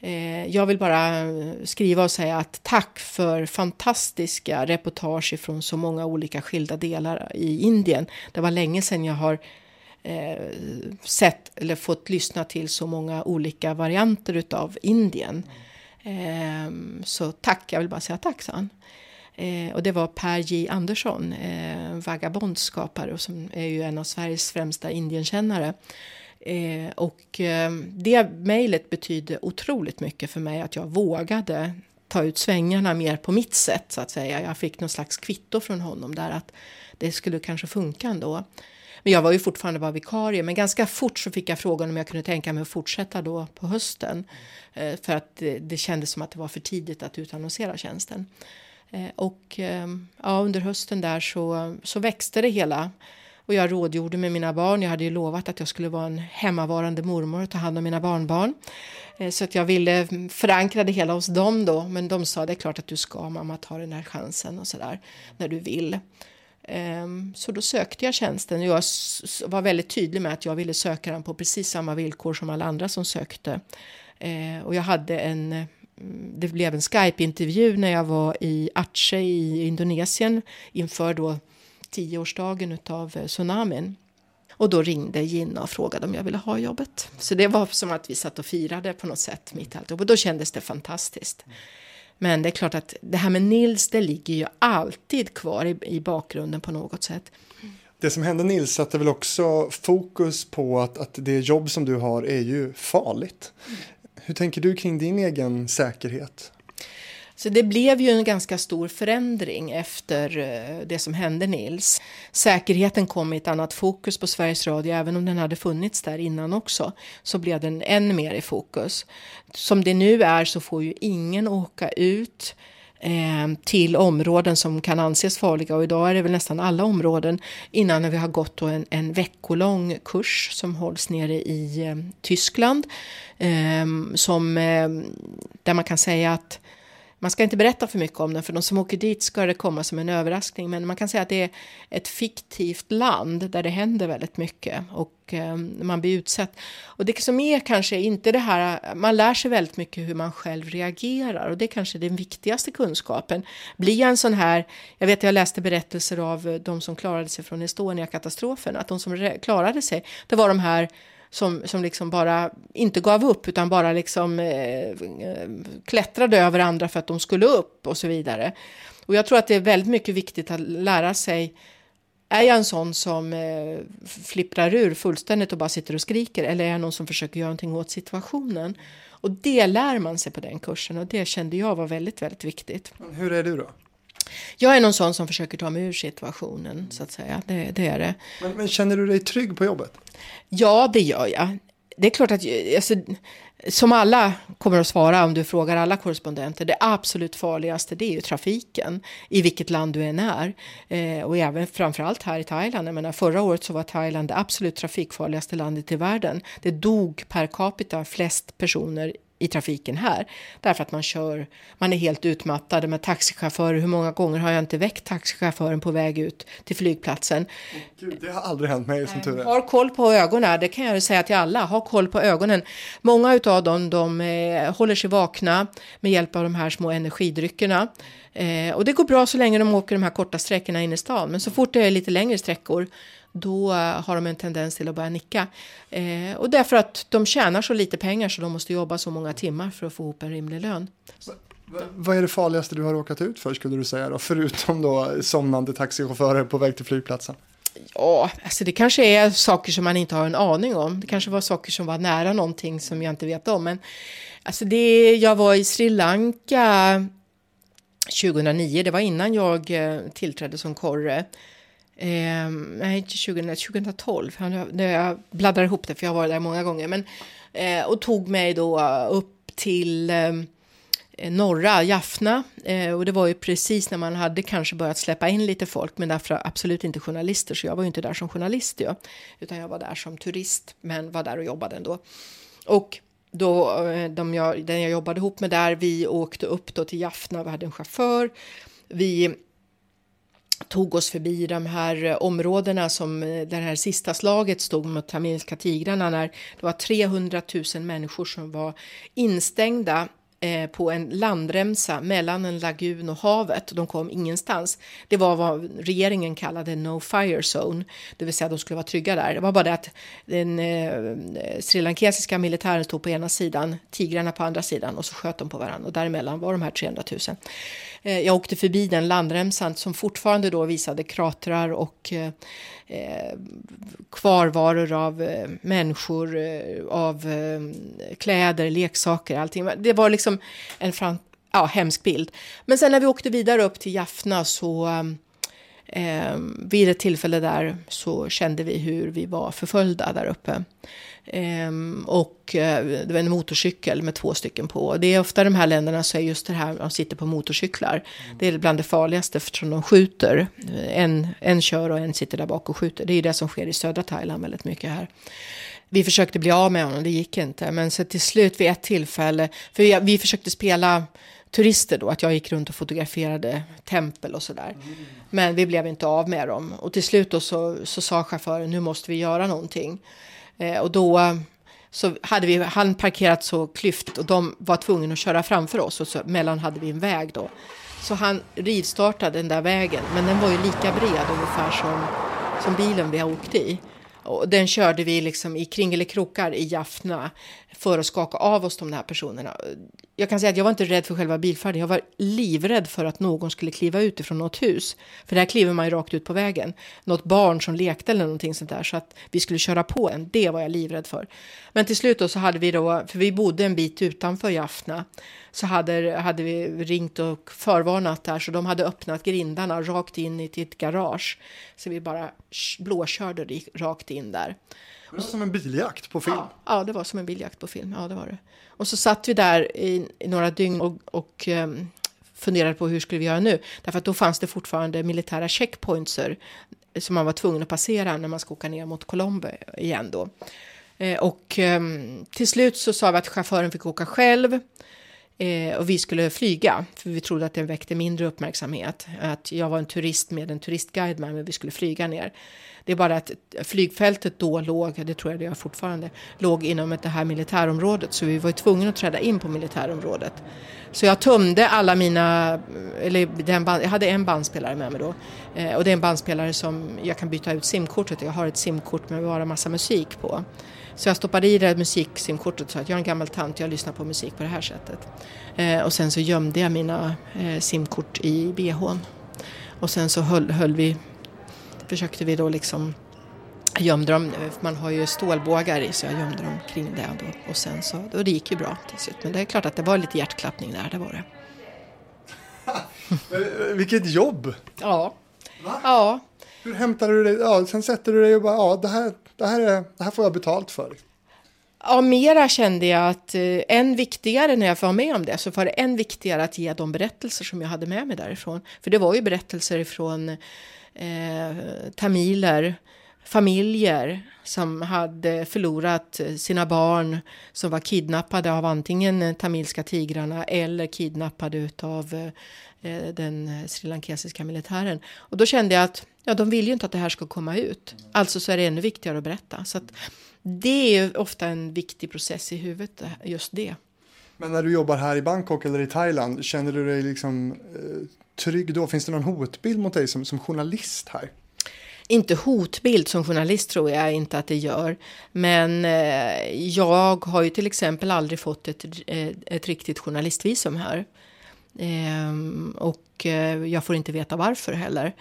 Eh, jag vill bara eh, skriva och säga att tack för fantastiska reportage från så många olika skilda delar i Indien. Det var länge sedan jag har sett eller fått lyssna till så många olika varianter utav Indien. Ehm, så tack, jag vill bara säga tack, sa han. Eh, och det var Per J Andersson, eh, Vagabonds skapare och som är ju en av Sveriges främsta Indienkännare. Eh, och eh, det mejlet betydde otroligt mycket för mig att jag vågade ta ut svängarna mer på mitt sätt så att säga. Jag fick någon slags kvitto från honom där att det skulle kanske funka ändå. Men jag var ju fortfarande bara vikarie, men ganska fort så fick jag frågan om jag kunde tänka mig att fortsätta då på hösten. Eh, för att det kändes som att det var för tidigt att utannonsera tjänsten. Eh, och ehm, ja, under hösten där så, så växte det hela. Och jag rådgjorde med mina barn. Jag hade ju lovat att jag skulle vara en hemmavarande mormor och ta hand om mina barnbarn. Eh, så att jag ville mm, förankra det hela hos dem då. Men de sa det är klart att du ska mamma ta den här chansen och sådär när du vill. Ehm, så då sökte jag tjänsten och jag var väldigt tydlig med att jag ville söka den på precis samma villkor som alla andra som sökte. Eh, och jag hade en Mm, det blev en Skype-intervju när jag var i Aceh i Indonesien inför då tioårsdagen av eh, tsunamin. Och då ringde Gina och frågade om jag ville ha jobbet. Så det var som att vi satt och firade på något sätt mitt i alltihop. Och då kändes det fantastiskt. Men det är klart att det här med Nils, det ligger ju alltid kvar i, i bakgrunden på något sätt. Det som hände Nils satte väl också fokus på att, att det jobb som du har är ju farligt. Hur tänker du kring din egen säkerhet? Så det blev ju en ganska stor förändring efter eh, det som hände Nils. Säkerheten kom i ett annat fokus på Sveriges Radio, även om den hade funnits där innan också, så blev den än mer i fokus. Som det nu är så får ju ingen åka ut Eh, till områden som kan anses farliga. Och idag är det väl nästan alla områden innan vi har gått en, en veckolång kurs som hålls nere i eh, Tyskland eh, som, eh, där man kan säga att man ska inte berätta för mycket om den, för de som åker dit ska det komma som en överraskning. Men man kan säga att det är ett fiktivt land där det händer väldigt mycket och eh, man blir utsatt. Och det som är kanske inte det här, man lär sig väldigt mycket hur man själv reagerar och det är kanske den viktigaste kunskapen. Blir jag en sån här, jag vet jag läste berättelser av de som klarade sig från Estonia-katastrofen, att de som klarade sig, det var de här som, som liksom bara inte gav upp utan bara liksom eh, klättrade över andra för att de skulle upp och så vidare. Och jag tror att det är väldigt mycket viktigt att lära sig är jag en sån som eh, flipprar ur fullständigt och bara sitter och skriker eller är jag någon som försöker göra någonting åt situationen? Och det lär man sig på den kursen och det kände jag var väldigt, väldigt viktigt. Hur är du då? Jag är någon sån som försöker ta mig ur situationen, så att säga. Det, det är det. Men, men, känner du dig trygg på jobbet? Ja, det gör jag. det är klart att, alltså, som alla kommer att svara om du frågar alla korrespondenter, det absolut farligaste det är ju trafiken i vilket land du än är. Eh, och även framförallt här i Thailand. Jag menar, förra året så var Thailand det absolut trafikfarligaste landet i världen. Det dog per capita flest personer i trafiken här. Därför att man kör, man är helt utmattad med taxichaufförer. Hur många gånger har jag inte väckt taxichauffören på väg ut till flygplatsen? Gud, det har aldrig hänt mig som tur är. Har koll på ögonen, det kan jag säga till alla. Ha koll på ögonen. Många av dem de, eh, håller sig vakna med hjälp av de här små energidryckerna. Eh, och det går bra så länge de åker de här korta sträckorna in i stan. Men så fort det är lite längre sträckor då har de en tendens till att börja nicka. Eh, och därför att de tjänar så lite pengar så de måste jobba så många timmar för att få ihop en rimlig lön. Vad är det farligaste du har råkat ut för skulle du säga då? Förutom då somnande taxichaufförer på väg till flygplatsen. Ja, alltså det kanske är saker som man inte har en aning om. Det kanske var saker som var nära någonting som jag inte vet om. Men alltså det, jag var i Sri Lanka 2009, det var innan jag eh, tillträdde som korre. Eh, nej, inte 2000, 2012. Jag bladdrar ihop det för jag har varit där många gånger. Men, eh, och tog mig då upp till eh, norra Jaffna. Eh, och det var ju precis när man hade kanske börjat släppa in lite folk. Men därför absolut inte journalister. Så jag var ju inte där som journalist. Ja, utan jag var där som turist. Men var där och jobbade ändå. Och då, eh, de jag, den jag jobbade ihop med där, vi åkte upp då till Jaffna. Vi hade en chaufför. Vi tog oss förbi de här eh, områdena som eh, det här sista slaget stod mot tamilska tigrarna när det var 300 000 människor som var instängda eh, på en landremsa mellan en lagun och havet. De kom ingenstans. Det var vad regeringen kallade no fire zone, det vill säga de skulle vara trygga där. Det var bara det att den eh, srilankesiska militären stod på ena sidan, tigrarna på andra sidan och så sköt de på varandra och däremellan var de här 300 000. Eh, jag åkte förbi den landremsan som fortfarande då visade kratrar och eh, eh kvarvaror av eh, människor, eh, av eh, kläder, leksaker, allting. Det var liksom en fram, ja, hemsk bild. Men sen när vi åkte vidare upp till Jaffna så eh, vid ett tillfälle där så kände vi hur vi var förföljda där uppe. Ehm, och eh, det var en motorcykel med två stycken på. Det är ofta de här länderna så är just det här, de sitter på motorcyklar. Mm. Det är bland det farligaste eftersom de skjuter. En, en kör och en sitter där bak och skjuter. Det är det som sker i södra Thailand väldigt mycket här. Vi försökte bli av med honom, det gick inte. Men så till slut vid ett tillfälle, för vi, vi försökte spela turister då, att jag gick runt och fotograferade tempel och sådär. Mm. Men vi blev inte av med dem. Och till slut då så, så sa chauffören, nu måste vi göra någonting. Eh, och då så hade vi, han parkerat så klyft och de var tvungna att köra framför oss och så mellan hade vi en väg då. Så han rivstartade den där vägen, men den var ju lika bred ungefär som, som bilen vi har åkt i. Och den körde vi liksom i kringelikrokar i Jaffna för att skaka av oss de här personerna. Jag kan säga att jag var inte rädd för själva bilfärden. Jag var livrädd för att någon skulle kliva ut ifrån något hus. För där kliver man ju rakt ut på vägen. Något barn som lekte eller någonting sånt där. Så att vi skulle köra på en. Det var jag livrädd för. Men till slut då så hade vi då, för vi bodde en bit utanför Jaffna. Så hade, hade vi ringt och förvarnat där. Så de hade öppnat grindarna rakt in i ett garage. Så vi bara blåkörde rakt in där. Det var som en biljakt på film. Ja, ja, det var som en biljakt på film. Ja, det var det. Och så satt vi där i, i några dygn och, och um, funderade på hur skulle vi göra nu. Därför att då fanns det fortfarande militära checkpointser som man var tvungen att passera när man skulle åka ner mot Colombo igen då. Eh, och um, till slut så sa vi att chauffören fick åka själv. Eh, och vi skulle flyga, för vi trodde att det väckte mindre uppmärksamhet. Att jag var en turist med en turistguide med, mig, vi skulle flyga ner. Det är bara att flygfältet då låg, det tror jag det gör fortfarande, låg inom det här militärområdet. Så vi var tvungna att träda in på militärområdet. Så jag tömde alla mina, eller den band, jag hade en bandspelare med mig då. Eh, och det är en bandspelare som jag kan byta ut simkortet. Jag har ett simkort med bara massa musik på. Så jag stoppade i det musiksimkortet och sa att jag är en gammal tant, jag lyssnar på musik på det här sättet. Eh, och sen så gömde jag mina eh, simkort i bhn. Och sen så höll, höll vi försökte vi då liksom gömde dem, man har ju stålbågar i så jag gömde dem kring det då. Och sen så, och det gick ju bra till slut. Men det är klart att det var lite hjärtklappning där, det var det. Vilket jobb! Ja. Va? Ja. Hur hämtar du dig? Ja, sen sätter du dig och bara, ja det här, det här, är, det här får jag betalt för. Ja, mera kände jag att eh, än viktigare när jag var med om det så var det än viktigare att ge de berättelser som jag hade med mig därifrån. För det var ju berättelser från eh, tamiler, familjer som hade förlorat sina barn som var kidnappade av antingen tamilska tigrarna eller kidnappade av eh, den srilankesiska militären. Och då kände jag att ja, de vill ju inte att det här ska komma ut. Alltså så är det ännu viktigare att berätta. Så att det är ofta en viktig process i huvudet, just det. Men när du jobbar här i Bangkok eller i Thailand, känner du dig liksom eh, trygg då? Finns det någon hotbild mot dig som, som journalist här? Inte hotbild som journalist tror jag inte att det gör. Men eh, jag har ju till exempel aldrig fått ett, eh, ett riktigt journalistvisum här. Eh, och eh, jag får inte veta varför heller.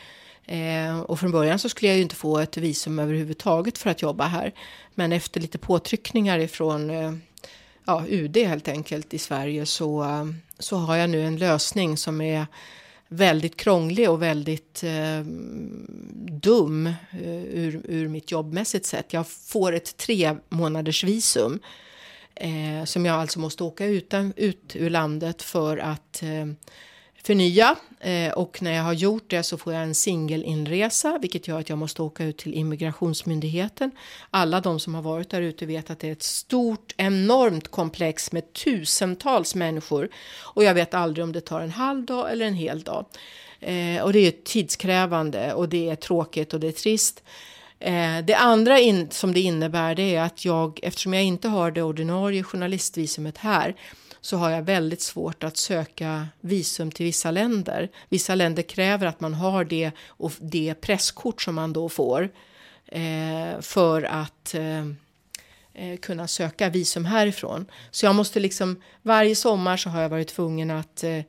Eh, och från början så skulle jag ju inte få ett visum överhuvudtaget för att jobba här. Men efter lite påtryckningar ifrån eh, ja, UD helt enkelt i Sverige så, eh, så har jag nu en lösning som är väldigt krånglig och väldigt eh, dum eh, ur, ur mitt jobbmässigt sätt. Jag får ett tre månaders visum eh, som jag alltså måste åka utan, ut ur landet för att eh, förnya eh, och när jag har gjort det så får jag en singelinresa vilket gör att jag måste åka ut till immigrationsmyndigheten. Alla de som har varit där ute vet att det är ett stort enormt komplex med tusentals människor och jag vet aldrig om det tar en halv dag eller en hel dag. Eh, och det är tidskrävande och det är tråkigt och det är trist. Eh, det andra in, som det innebär det är att jag, eftersom jag inte har det ordinarie journalistvisumet här, så har jag väldigt svårt att söka visum till vissa länder. Vissa länder kräver att man har det och det presskort som man då får eh, för att eh, eh kunna söka visum härifrån. Så jag måste liksom varje sommar så har jag varit tvungen att eh,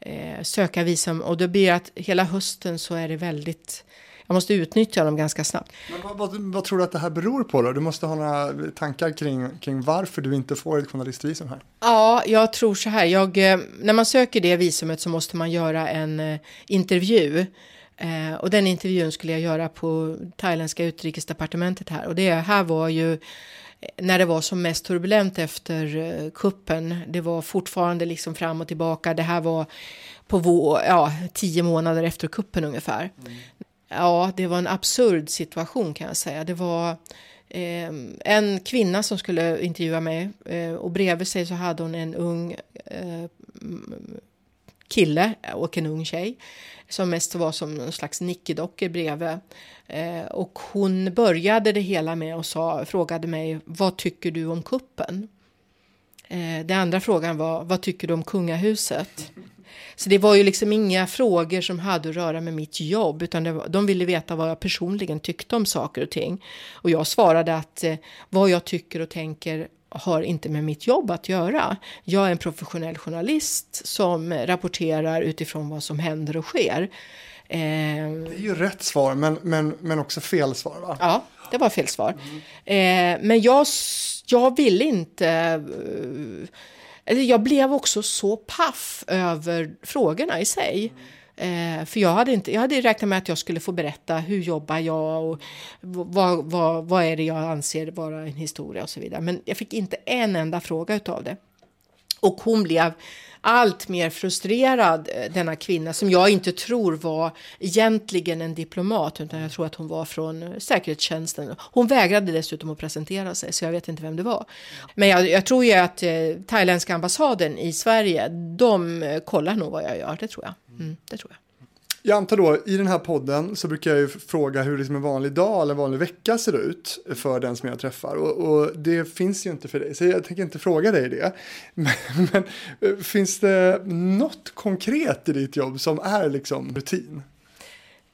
eh söka visum och det blir att hela hösten så är det väldigt jag måste utnyttja dem ganska snabbt. Men vad, vad, vad, tror du att det här beror på då? Du måste ha några tankar kring, kring varför du inte får ett journalistvisum här. Ja, jag tror så här. Jag, eh, när man söker det visumet så måste man göra en eh, intervju. Eh, och den intervjun skulle jag göra på thailändska utrikesdepartementet här. Och det här var ju när det var som mest turbulent efter kuppen. Det var fortfarande liksom fram och tillbaka. Det här var på vår, ja, tio månader efter kuppen ungefär. Mm. Ja, det var en absurd situation kan jag säga. Det var eh, en kvinna som skulle intervjua mig eh, och bredvid sig så hade hon en ung eh, kille och en ung tjej som mest var som en slags nickedockor bredvid. Eh, och hon började det hela med och sa, frågade mig vad tycker du om kuppen? Eh, den andra frågan var vad tycker du om kungahuset? Så det var ju liksom inga frågor som hade att röra med mitt jobb, utan var, de ville veta vad jag personligen tyckte om saker och ting. Och jag svarade att eh, vad jag tycker och tänker har inte med mitt jobb att göra. Jag är en professionell journalist som rapporterar utifrån vad som händer och sker. Eh, det är ju rätt svar, men, men, men också fel svar va? Ja, det var fel svar. Mm. Eh, men jag, jag vill inte eller jag blev också så paff över frågorna i sig. Eh, för jag hade, inte, jag hade räknat med att jag skulle få berätta hur jobbar jag och vad, vad, vad är det jag anser vara en historia och så vidare. Men jag fick inte en enda fråga utav det. Och hon blev allt mer frustrerad, eh, denna kvinna, som jag inte tror var egentligen en diplomat, utan jag tror att hon var från eh, säkerhetstjänsten. Hon vägrade dessutom att presentera sig, så jag vet inte vem det var. Men jag, jag tror ju att eh, thailändska ambassaden i Sverige, de eh, kollar nog vad jag gör, det tror jag. Mm, det tror jag. Jag antar då, i den här podden så brukar jag ju fråga hur liksom en vanlig dag eller en vanlig vecka ser ut för den som jag träffar. Och, och det finns ju inte för dig, så jag tänker inte fråga dig det. Men, men, finns det något konkret i ditt jobb som är liksom rutin?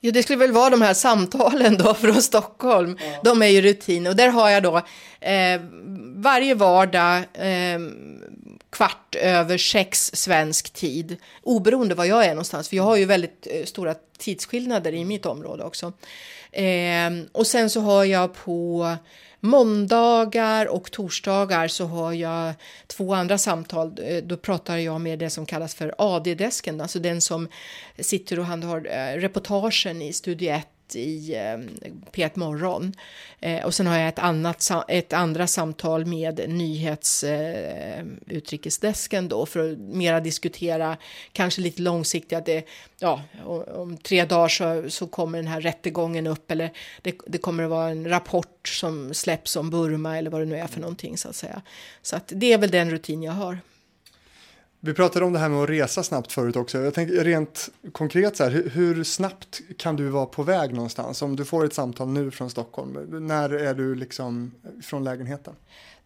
Jo, det skulle väl vara de här samtalen då från Stockholm. Ja. De är ju rutin och där har jag då eh, varje vardag eh, kvart över sex svensk tid. Oberoende var jag är någonstans, för jag har ju väldigt eh, stora tidsskillnader i mitt område också. Eh, och sen så har jag på måndagar och torsdagar så har jag två andra samtal. Eh, då pratar jag med det som kallas för AD-desken, alltså den som sitter och handhar eh, reportagen i Studio 1 i eh, P1 Morgon. Eh, och sen har jag ett, annat, ett andra samtal med nyhets eh, utrikesdesken då för att mera diskutera kanske lite långsiktigt att det, ja, om tre dagar så, så kommer den här rättegången upp eller det, det kommer att vara en rapport som släpps om Burma eller vad det nu är för någonting så att säga. Så att det är väl den rutin jag har. Vi pratade om det här med att resa snabbt förut också. Jag tänker rent konkret så här, hur, hur, snabbt kan du vara på väg någonstans? Om du får ett samtal nu från Stockholm, när är du liksom från lägenheten?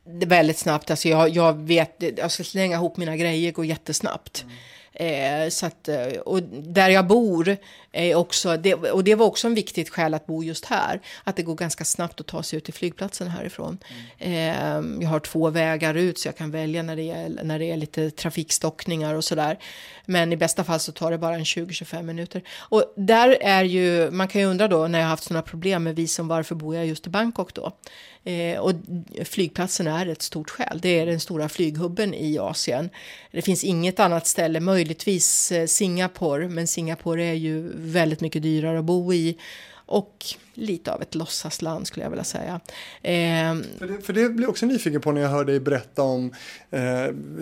Det är väldigt snabbt, alltså jag, jag vet, jag ska slänga ihop mina grejer går jättesnabbt. Mm. Eh, så att, och där jag bor, är också, det, och det var också en viktigt skäl att bo just här, att det går ganska snabbt att ta sig ut till flygplatsen härifrån. Mm. Eh, jag har två vägar ut så jag kan välja när det är, när det är lite trafikstockningar och sådär. Men i bästa fall så tar det bara en 20-25 minuter. Och där är ju, man kan ju undra då när jag har haft sådana problem med visum, varför bor jag just i Bangkok då? Eh, och flygplatsen är ett stort skäl. Det är den stora flyghubben i Asien. Det finns inget annat ställe, möjligtvis eh, Singapore, men Singapore är ju väldigt mycket dyrare att bo i och lite av ett låtsasland skulle jag vilja säga. Eh, för, det, för det blir också nyfiken på när jag hör dig berätta om eh,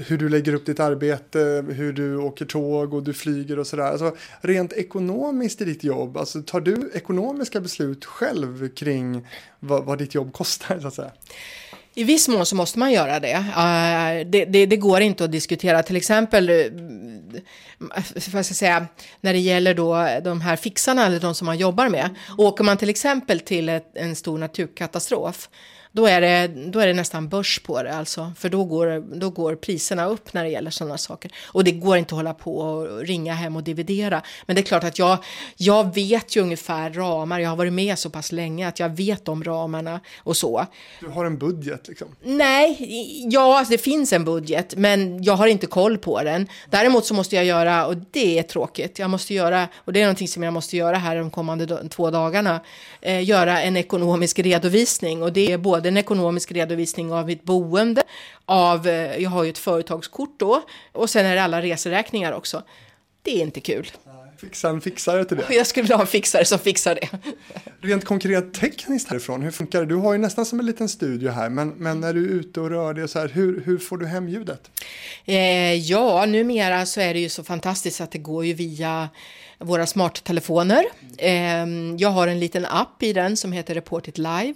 hur du lägger upp ditt arbete, hur du åker tåg och du flyger och sådär. Alltså, rent ekonomiskt i ditt jobb, alltså, tar du ekonomiska beslut själv kring vad, vad ditt jobb kostar så att säga? I viss mån så måste man göra det. Eh, det, det. det, går inte att diskutera. Till exempel, eh, vad ska säga, när det gäller då de här fixarna eller de som man jobbar med. Åker man till exempel till ett, en stor naturkatastrof då är det, då är det nästan börs på det alltså. För då går, då går priserna upp när det gäller sådana saker. Och det går inte att hålla på och ringa hem och dividera. Men det är klart att jag, jag vet ju ungefär ramar. Jag har varit med så pass länge att jag vet de ramarna och så. Du har en budget liksom? Nej, ja det finns en budget. Men jag har inte koll på den. Däremot så måste jag göra, och det är tråkigt, jag måste göra, och det är någonting som jag måste göra här de kommande två dagarna, eh, göra en ekonomisk redovisning. Och det är både en ekonomisk redovisning av mitt boende, av, eh, jag har ju ett företagskort då, och sen är det alla reseräkningar också. Det är inte kul. Fixa en fixare till det. Jag skulle vilja ha en fixare som fixar det. Rent konkret tekniskt härifrån, hur funkar det? Du har ju nästan som en liten studio här, men, men när du är ute och rör dig så här, hur, hur får du hem ljudet? Eh, ja, numera så är det ju så fantastiskt att det går ju via våra smarttelefoner. Eh, jag har en liten app i den som heter Report It Live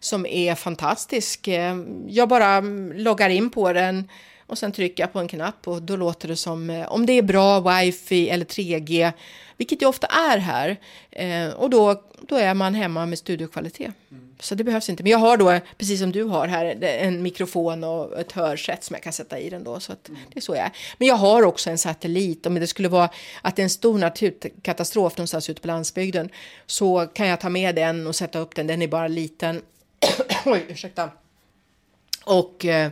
som är fantastisk. Eh, jag bara loggar in på den och sen trycker jag på en knapp och då låter det som eh, om det är bra wifi eller 3G, vilket det ofta är här. Eh, och då, då är man hemma med studiokvalitet. Mm. Så det behövs inte. Men jag har då, precis som du har här, en mikrofon och ett hörsätt som jag kan sätta i den då. Så att mm. det är så jag är. Men jag har också en satellit. Om det skulle vara att det är en stor naturkatastrof någonstans ute på landsbygden så kan jag ta med den och sätta upp den. Den är bara liten Oj, ursäkta. Och eh,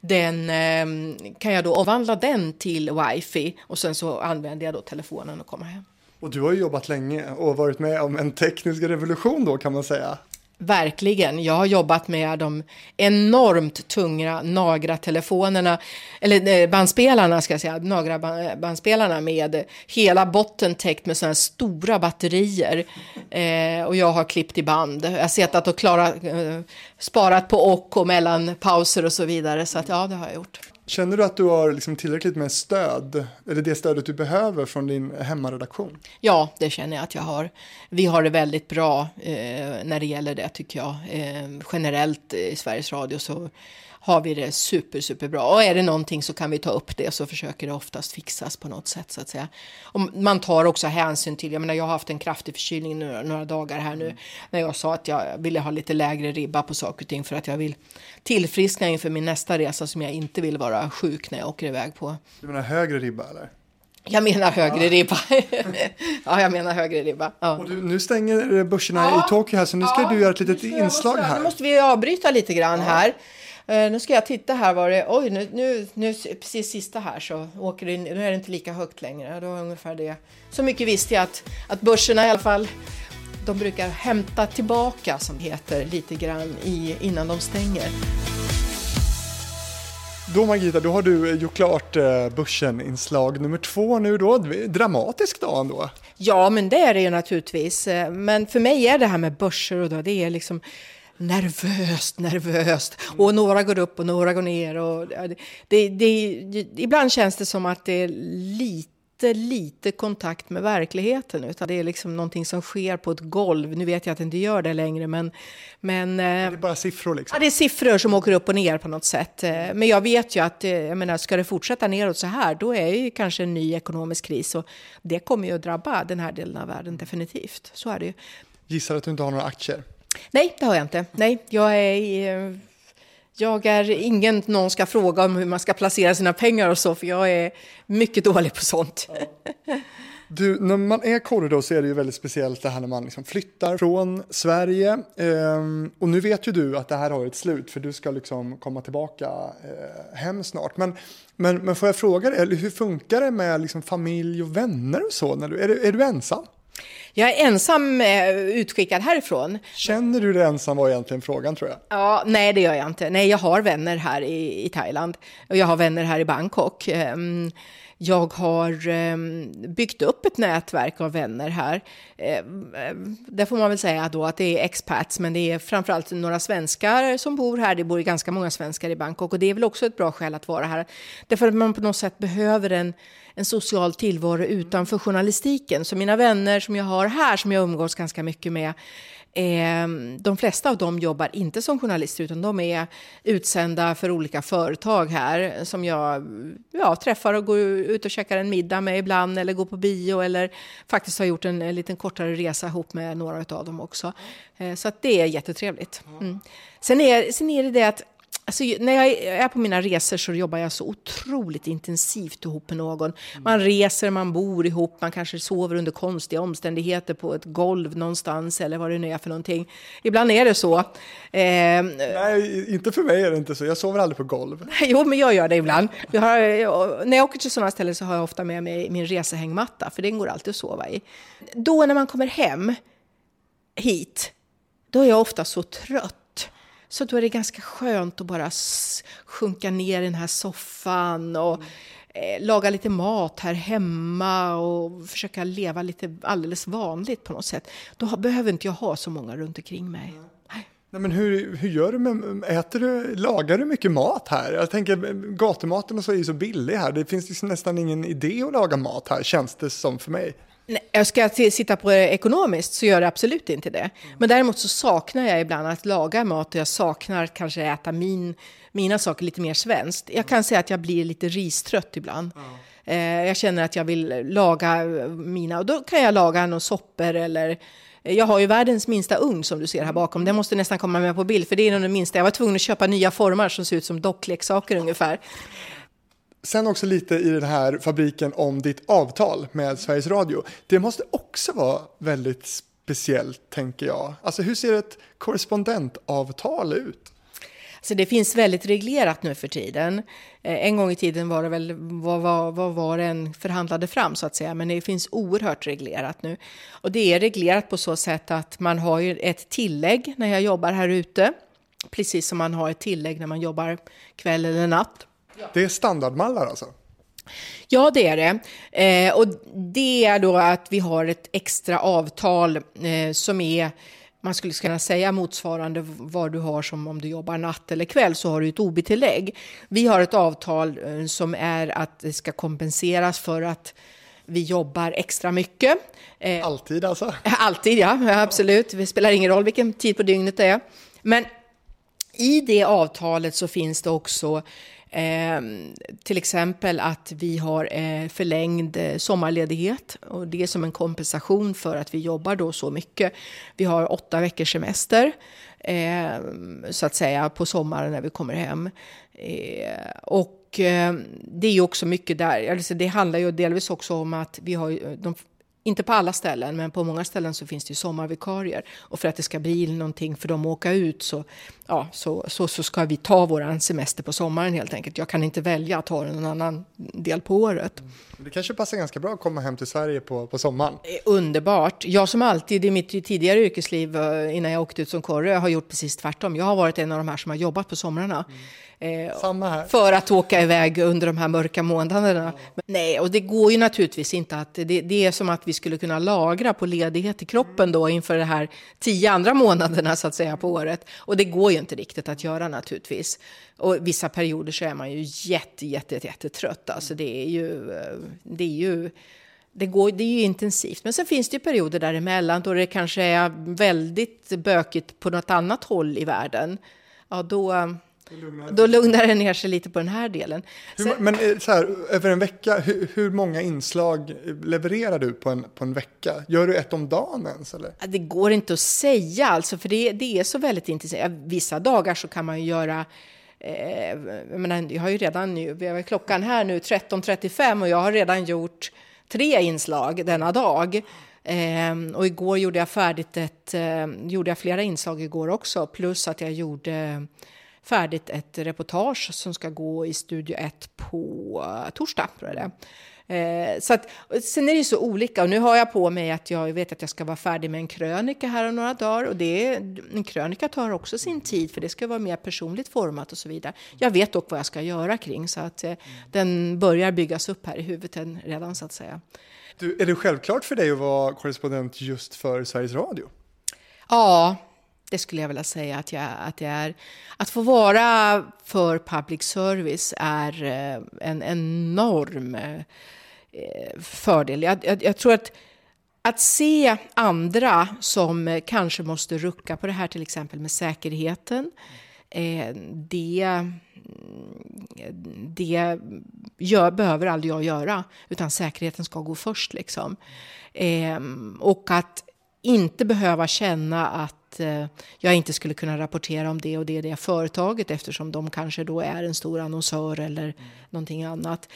den eh, kan jag då omvandla den till wifi och sen så använder jag då telefonen och kommer hem. Och du har ju jobbat länge och varit med om en teknisk revolution då kan man säga. Verkligen. Jag har jobbat med de enormt tunga Nagra-telefonerna, eller eh, bandspelarna ska jag säga, Nagra-bandspelarna med hela botten täckt med sådana här stora batterier. Eh, och jag har klippt i band. Jag har setat och klarat, eh, sparat på och och mellan pauser och så vidare. Så att, ja, det har jag gjort. Känner du att du har liksom tillräckligt med stöd, eller det stödet du behöver från din hemmaredaktion? Ja, det känner jag att jag har. Vi har det väldigt bra eh, när det gäller det tycker jag. Eh, generellt i Sveriges Radio så har vi det super, super bra. Och är det någonting så kan vi ta upp det så försöker det oftast fixas på något sätt så att säga. Och man tar också hänsyn till, jag menar jag har haft en kraftig förkylning några, några dagar här nu när jag sa att jag ville ha lite lägre ribba på saker och ting för att jag vill tillfriskna inför min nästa resa som jag inte vill vara sjuk när jag åker iväg på. Du menar högre ribba eller? Jag menar högre ja. ribba. ja, jag menar högre ribba. Ja. Du, nu stänger börserna ja. i Tokyo här, så nu ska ja. du göra ett litet inslag här. Nu måste vi avbryta lite grann här. Uh, nu ska jag titta här var det, oj nu, nu, nu precis sista här så åker det, nu är det inte lika högt längre. Då är ungefär det. Så mycket visste jag att, att börserna i alla fall, de brukar hämta tillbaka som heter lite grann i, innan de stänger. Då Margita, då har du gjort klart eh, Börsen-inslag nummer två nu då. Dramatisk dag ändå. Ja, men det är det ju naturligtvis. Eh, men för mig är det här med börser och då, det är liksom nervöst, nervöst. Och några går upp och några går ner. Och det, det, ibland känns det som att det är lite lite kontakt med verkligheten utan det är liksom någonting som sker på ett golv. Nu vet jag att det inte gör det längre men... men det är bara siffror liksom? Ja, det är siffror som åker upp och ner på något sätt. Eh, men jag vet ju att eh, jag menar, ska det fortsätta neråt så här då är det kanske en ny ekonomisk kris och det kommer ju att drabba den här delen av världen definitivt. Så är det ju. Gissar att du inte har några aktier? Nej, det har jag inte. Nej, jag är... Jag är ingen någon ska fråga om hur man ska placera sina pengar och så, för jag är mycket dålig på sånt. Du, när man är korridor så är det ju väldigt speciellt det här när man liksom flyttar från Sverige. Eh, och nu vet ju du att det här har ett slut för du ska liksom komma tillbaka eh, hem snart. Men, men, men får jag fråga dig, hur funkar det med liksom familj och vänner och så? När du, är, du, är du ensam? Jag är ensam eh, utskickad härifrån. Känner du dig ensam var egentligen frågan tror jag. Ja, nej det gör jag inte. Nej, jag har vänner här i, i Thailand och jag har vänner här i Bangkok. Um, jag har eh, byggt upp ett nätverk av vänner här. Eh, där får man väl säga då att det är expats, men det är framförallt några svenskar som bor här. Det bor ganska många svenskar i Bangkok och det är väl också ett bra skäl att vara här. Därför att man på något sätt behöver en, en social tillvaro utanför journalistiken. Så mina vänner som jag har här, som jag umgås ganska mycket med, Eh, de flesta av dem jobbar inte som journalister utan de är utsända för olika företag här som jag ja, träffar och går ut och käkar en middag med ibland eller går på bio eller faktiskt har gjort en, en liten kortare resa ihop med några av dem också. Eh, så att det är jättetrevligt. Mm. Sen, är, sen är det det att Alltså, när jag är på mina resor så jobbar jag så otroligt intensivt ihop med någon. Man reser, man bor ihop, man kanske sover under konstiga omständigheter på ett golv någonstans eller vad det nu är för någonting. Ibland är det så. Eh, Nej, inte för mig är det inte så. Jag sover aldrig på golv. jo, men jag gör det ibland. Jag har, när jag åker till sådana ställen så har jag ofta med mig min resehängmatta, för den går alltid att sova i. Då när man kommer hem hit, då är jag ofta så trött så då är det ganska skönt att bara sjunka ner i den här soffan och eh, laga lite mat här hemma och försöka leva lite alldeles vanligt på något sätt. Då behöver inte jag ha så många runt omkring mig. Nej, men hur, hur gör du med, äter du, lagar du mycket mat här? Jag tänker gatumaten och så är ju så billig här. Det finns liksom nästan ingen idé att laga mat här, känns det som för mig. Nej, ska jag sitta på det ekonomiskt så gör det absolut inte det. Men däremot så saknar jag ibland att laga mat och jag saknar kanske äta min, mina saker lite mer svenskt. Jag kan säga att jag blir lite ristrött ibland. Mm. jag känner att jag vill laga mina, och då kan jag laga några soppor eller jag har ju världens minsta ugn som du ser här bakom. Den måste nästan komma med på bild, för det är nog den minsta. Jag var tvungen att köpa nya formar som ser ut som dockleksaker ungefär. Sen också lite i den här fabriken om ditt avtal med Sveriges Radio. Det måste också vara väldigt speciellt, tänker jag. Alltså hur ser ett korrespondentavtal ut? Så det finns väldigt reglerat nu för tiden. Eh, en gång i tiden var det väl vad, vad, vad var en förhandlade fram så att säga, men det finns oerhört reglerat nu. Och det är reglerat på så sätt att man har ju ett tillägg när jag jobbar här ute, precis som man har ett tillägg när man jobbar kväll eller natt. Det är standardmallar alltså? Ja, det är det. Eh, och det är då att vi har ett extra avtal eh, som är man skulle kunna säga motsvarande vad du har som om du jobbar natt eller kväll så har du ett OB-tillägg. Vi har ett avtal eh, som är att det ska kompenseras för att vi jobbar extra mycket. Eh, alltid alltså? Alltid, ja, absolut. Det spelar ingen roll vilken tid på dygnet det är. Men i det avtalet så finns det också Eh, till exempel att vi har eh, förlängd eh, sommarledighet och det är som en kompensation för att vi jobbar då så mycket. Vi har åtta veckors semester eh, så att säga på sommaren när vi kommer hem. Eh, och eh, det är också mycket där, alltså det handlar ju delvis också om att vi har de inte på alla ställen, men på många ställen så finns det ju sommarvikarier. Och för att det ska bli någonting för dem att åka ut så, ja, så, så, så ska vi ta vår semester på sommaren helt enkelt. Jag kan inte välja att ta den någon annan del på året. Det kanske passar ganska bra att komma hem till Sverige på, på sommaren. Underbart. Jag som alltid i mitt tidigare yrkesliv eh, innan jag åkte ut som korre har gjort precis tvärtom. Jag har varit en av de här som har jobbat på somrarna. Eh. För att åka iväg under de här mörka månaderna. Ja. Nej, och det går ju naturligtvis inte att... Det, det, är som att vi skulle kunna lagra på ledighet i kroppen då inför de här tio andra månaderna så att säga på året. Och det går ju inte riktigt att göra naturligtvis. Och vissa perioder så är man ju jätte, jätte, jätte, jätte trött. Alltså det är ju... Det är ju det, går, det är ju intensivt. Men sen finns det ju perioder däremellan då det kanske är väldigt bökigt på något annat håll i världen. Ja, då, då lugnar det ner sig lite på den här delen. Hur, men eh, så här, över en vecka, hur, hur, många inslag levererar du på en, på en vecka? Gör du ett om dagen ens? Eller? Det går inte att säga, alltså, för det, det är så väldigt intensivt. Vissa dagar så kan man ju göra eh, jag, menar, jag har ju redan nu, vi har klockan här nu 13.35 och jag har redan gjort tre inslag denna dag. Eh, och igår gjorde jag färdigt ett, eh, gjorde jag flera inslag igår också, plus att jag gjorde färdigt ett reportage som ska gå i Studio 1 på torsdag. Tror jag det. Eh, så att, sen är det ju så olika och nu har jag på mig att jag vet att jag ska vara färdig med en krönika här om några dagar och det, en krönika tar också sin tid för det ska vara mer personligt format och så vidare. Jag vet dock vad jag ska göra kring så att eh, den börjar byggas upp här i huvudet redan så att säga. Du, är det självklart för dig att vara korrespondent just för Sveriges Radio? Ja, det skulle jag vilja säga att jag, att jag är. Att få vara för public service är eh, en enorm eh, fördel. Jag, jag, jag, tror att att se andra som eh, kanske måste rucka på det här, till exempel med säkerheten, det, mm, det gör, behöver aldrig jag göra, utan säkerheten ska gå först. Liksom. Ehm, och att inte behöva känna att Eh, jag inte skulle kunna rapportera om det och det, det företaget eftersom de kanske då är en stor annonsör eller mm. någonting annat.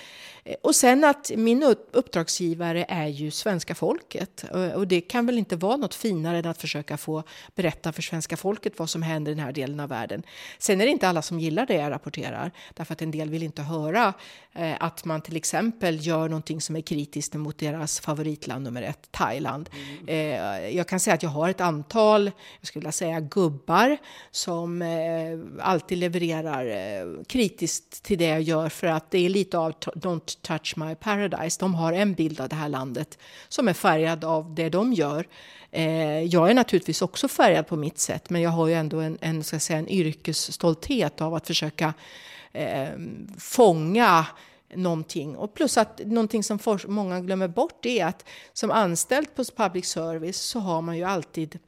Eh, och sen att min uppdragsgivare är ju svenska folket. Och det kan väl inte vara något finare än att försöka få berätta för svenska folket vad som händer i den här delen av världen. Sen är det inte alla som gillar det jag rapporterar, därför att en del vill inte höra eh, att man till exempel gör någonting som är kritiskt mot deras favoritland nummer ett, Thailand. Mm. Eh, jag kan säga att jag har ett antal, jag skulle vilja säga gubbar, som alltid levererar kritiskt till det jag gör för att det är lite av don't Touch My Paradise, de har en bild av det här landet som är färgad av det de gör. Eh, jag är naturligtvis också färgad på mitt sätt, men jag har ju ändå en, en, ska säga, en yrkesstolthet av att försöka eh, fånga någonting. Och plus att någonting som många glömmer bort är att som anställd på public service så har man ju alltid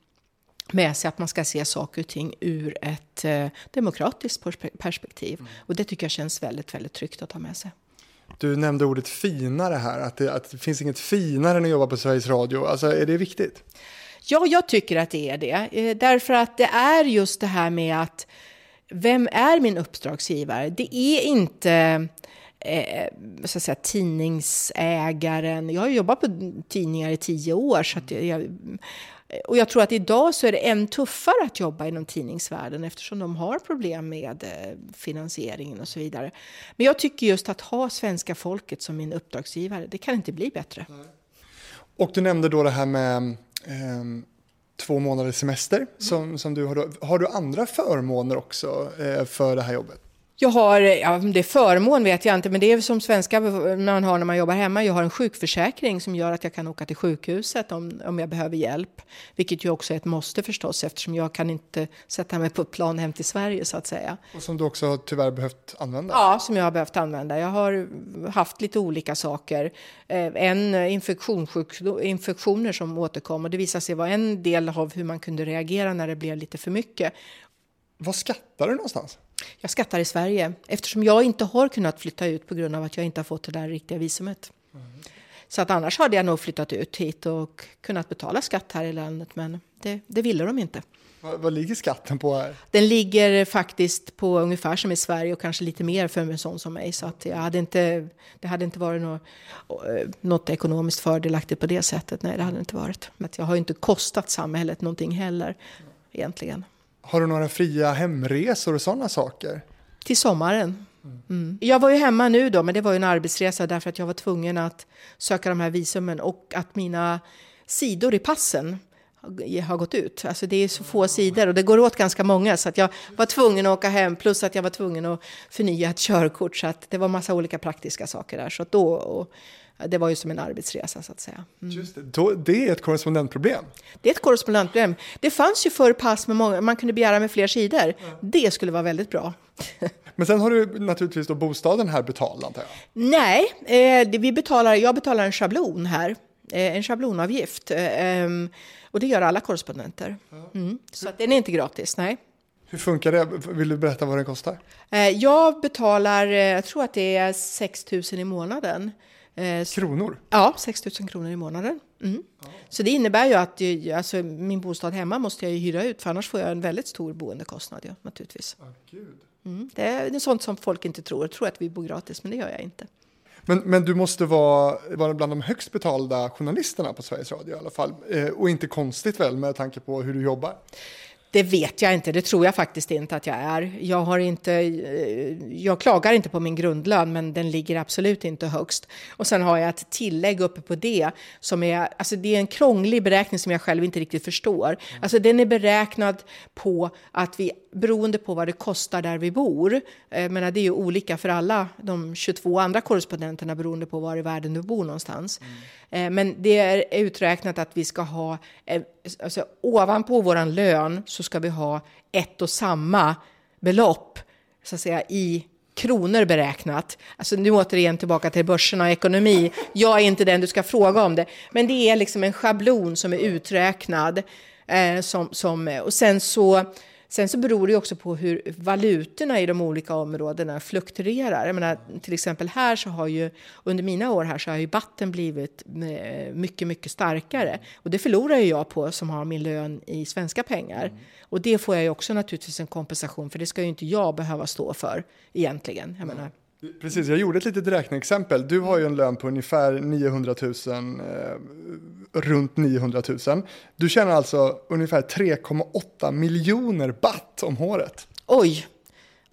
med sig att man ska se saker och ting ur ett eh, demokratiskt perspektiv. Mm. Och det tycker jag känns väldigt, väldigt tryggt att ha med sig. Du nämnde ordet finare här, att det, att det finns inget finare än att jobba på Sveriges Radio. Alltså, är det viktigt? Ja, jag tycker att det är det. Eh, därför att det är just det här med att vem är min uppdragsgivare? Det är inte eh, så att säga, tidningsägaren. Jag har jobbat på tidningar i tio år, så att jag, och jag tror att idag så är det än tuffare att jobba inom tidningsvärlden eftersom de har problem med eh, finansieringen och så vidare. Men jag tycker just att ha svenska folket som min uppdragsgivare, det kan inte bli bättre. Och du nämnde då det här med eh, två månaders semester mm. som, som du har. Då. Har du andra förmåner också eh, för det här jobbet? Jag har, ja, det är förmån vet jag inte, men det är som svenska man har när man jobbar hemma. Jag har en sjukförsäkring som gör att jag kan åka till sjukhuset om, om jag behöver hjälp. Vilket ju också är ett måste förstås eftersom jag kan inte sätta mig på ett plan hem till Sverige så att säga. Och som du också tyvärr behövt använda? Ja, som jag har behövt använda. Jag har haft lite olika saker. Eh, en infektioner som återkom och det visade sig vara en del av hur man kunde reagera när det blev lite för mycket. Vad skattar du någonstans? Jag skattar i Sverige eftersom jag inte har kunnat flytta ut på grund av att jag inte har fått det där riktiga visumet. Mm. Så att annars hade jag nog flyttat ut hit och kunnat betala skatt här i landet, men det, det ville de inte. Vad, vad, ligger skatten på här? Den ligger faktiskt på ungefär som i Sverige och kanske lite mer för en sån som mig. Så att jag hade inte, det hade inte varit något, något ekonomiskt fördelaktigt på det sättet. Nej, det hade inte varit. Men jag har ju inte kostat samhället någonting heller egentligen. Har du några fria hemresor och sådana saker? Till sommaren. Mm. Jag var ju hemma nu då, men det var ju en arbetsresa därför att jag var tvungen att söka de här visumen och att mina sidor i passen har gått ut. Alltså det är så få sidor och det går åt ganska många så att jag var tvungen att åka hem plus att jag var tvungen att förnya ett körkort så att det var massa olika praktiska saker där. Så då, och, det var ju som en arbetsresa så att säga. Mm. Just det. Då, det är ett korrespondentproblem? Det är ett korrespondentproblem. Det fanns ju förr pass med många, man kunde begära med fler sidor. Mm. Det skulle vara väldigt bra. Men sen har du naturligtvis då bostaden här betald antar jag? Nej, eh, vi betalar, jag betalar en schablon här. Eh, en schablonavgift. Eh, och det gör alla korrespondenter. Mm. Så att den är inte gratis, nej. Hur funkar det? Vill du berätta vad den kostar? Eh, jag betalar, jag tror att det är 6 000 i månaden. Eh, kronor? Ja, 6 000 kronor i månaden. Mm. Ja. Så det innebär ju att alltså, min bostad hemma måste jag ju hyra ut för annars får jag en väldigt stor boendekostnad ja, naturligtvis. Oh, Gud. Mm. Det är sånt som folk inte tror. Tror att vi bor gratis, men det gör jag inte. Men, men du måste vara, vara bland de högst betalda journalisterna på Sveriges Radio i alla fall. Eh, och inte konstigt väl med tanke på hur du jobbar? Det vet jag inte, det tror jag faktiskt inte att jag är. Jag, har inte, eh, jag klagar inte på min grundlön, men den ligger absolut inte högst. Och sen har jag ett tillägg uppe på det som är, alltså det är en krånglig beräkning som jag själv inte riktigt förstår. Alltså den är beräknad på att vi, beroende på vad det kostar där vi bor, eh, men det är ju olika för alla de 22 andra korrespondenterna beroende på var i världen du bor någonstans. Mm. Eh, men det är uträknat att vi ska ha, eh, alltså ovanpå vår lön så ska vi ha ett och samma belopp så att säga i kronor beräknat. Alltså nu återigen tillbaka till börserna och ekonomi. Jag är inte den du ska fråga om det, men det är liksom en schablon som är uträknad. Eh, som, som, och sen så Sen så beror det också på hur valutorna i de olika områdena fluktuerar. Jag menar, till exempel här så har ju under mina år här så har ju batten blivit eh, mycket, mycket starkare och det förlorar ju jag på som har min lön i svenska pengar. Mm. Och det får jag ju också naturligtvis en kompensation för det ska ju inte jag behöva stå för egentligen. Jag menar, Precis, jag gjorde ett litet räkneexempel. Du har ju en lön på ungefär 900 000, eh, runt 900 000. Du tjänar alltså ungefär 3,8 miljoner baht om året. Oj,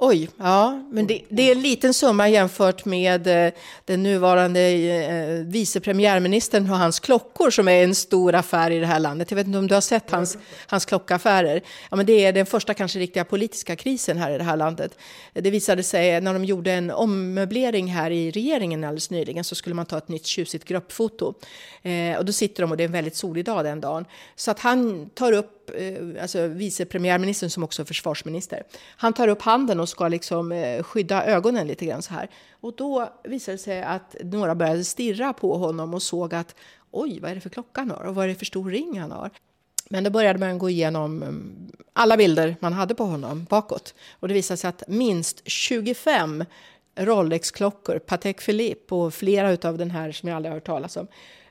Oj, ja, men det, det, är en liten summa jämfört med eh, den nuvarande eh, vice premiärministern och hans klockor som är en stor affär i det här landet. Jag vet inte om du har sett hans, hans klockaffärer? Ja, men det är den första kanske riktiga politiska krisen här i det här landet. Det visade sig när de gjorde en ommöblering här i regeringen alldeles nyligen så skulle man ta ett nytt tjusigt gruppfoto. Eh, och då sitter de och det är en väldigt solig dag den dagen. Så att han tar upp Eh, alltså vice premiärministern som också är försvarsminister. Han tar upp handen och ska liksom eh, skydda ögonen lite grann så här. Och då visade det sig att några började stirra på honom och såg att oj, vad är det för klocka han har och vad är det för stor ring han har? Men då började man gå igenom mm, alla bilder man hade på honom bakåt och det visade sig att minst 25 Rolex-klockor, Patek Philippe och flera av den här som jag aldrig har hört talas om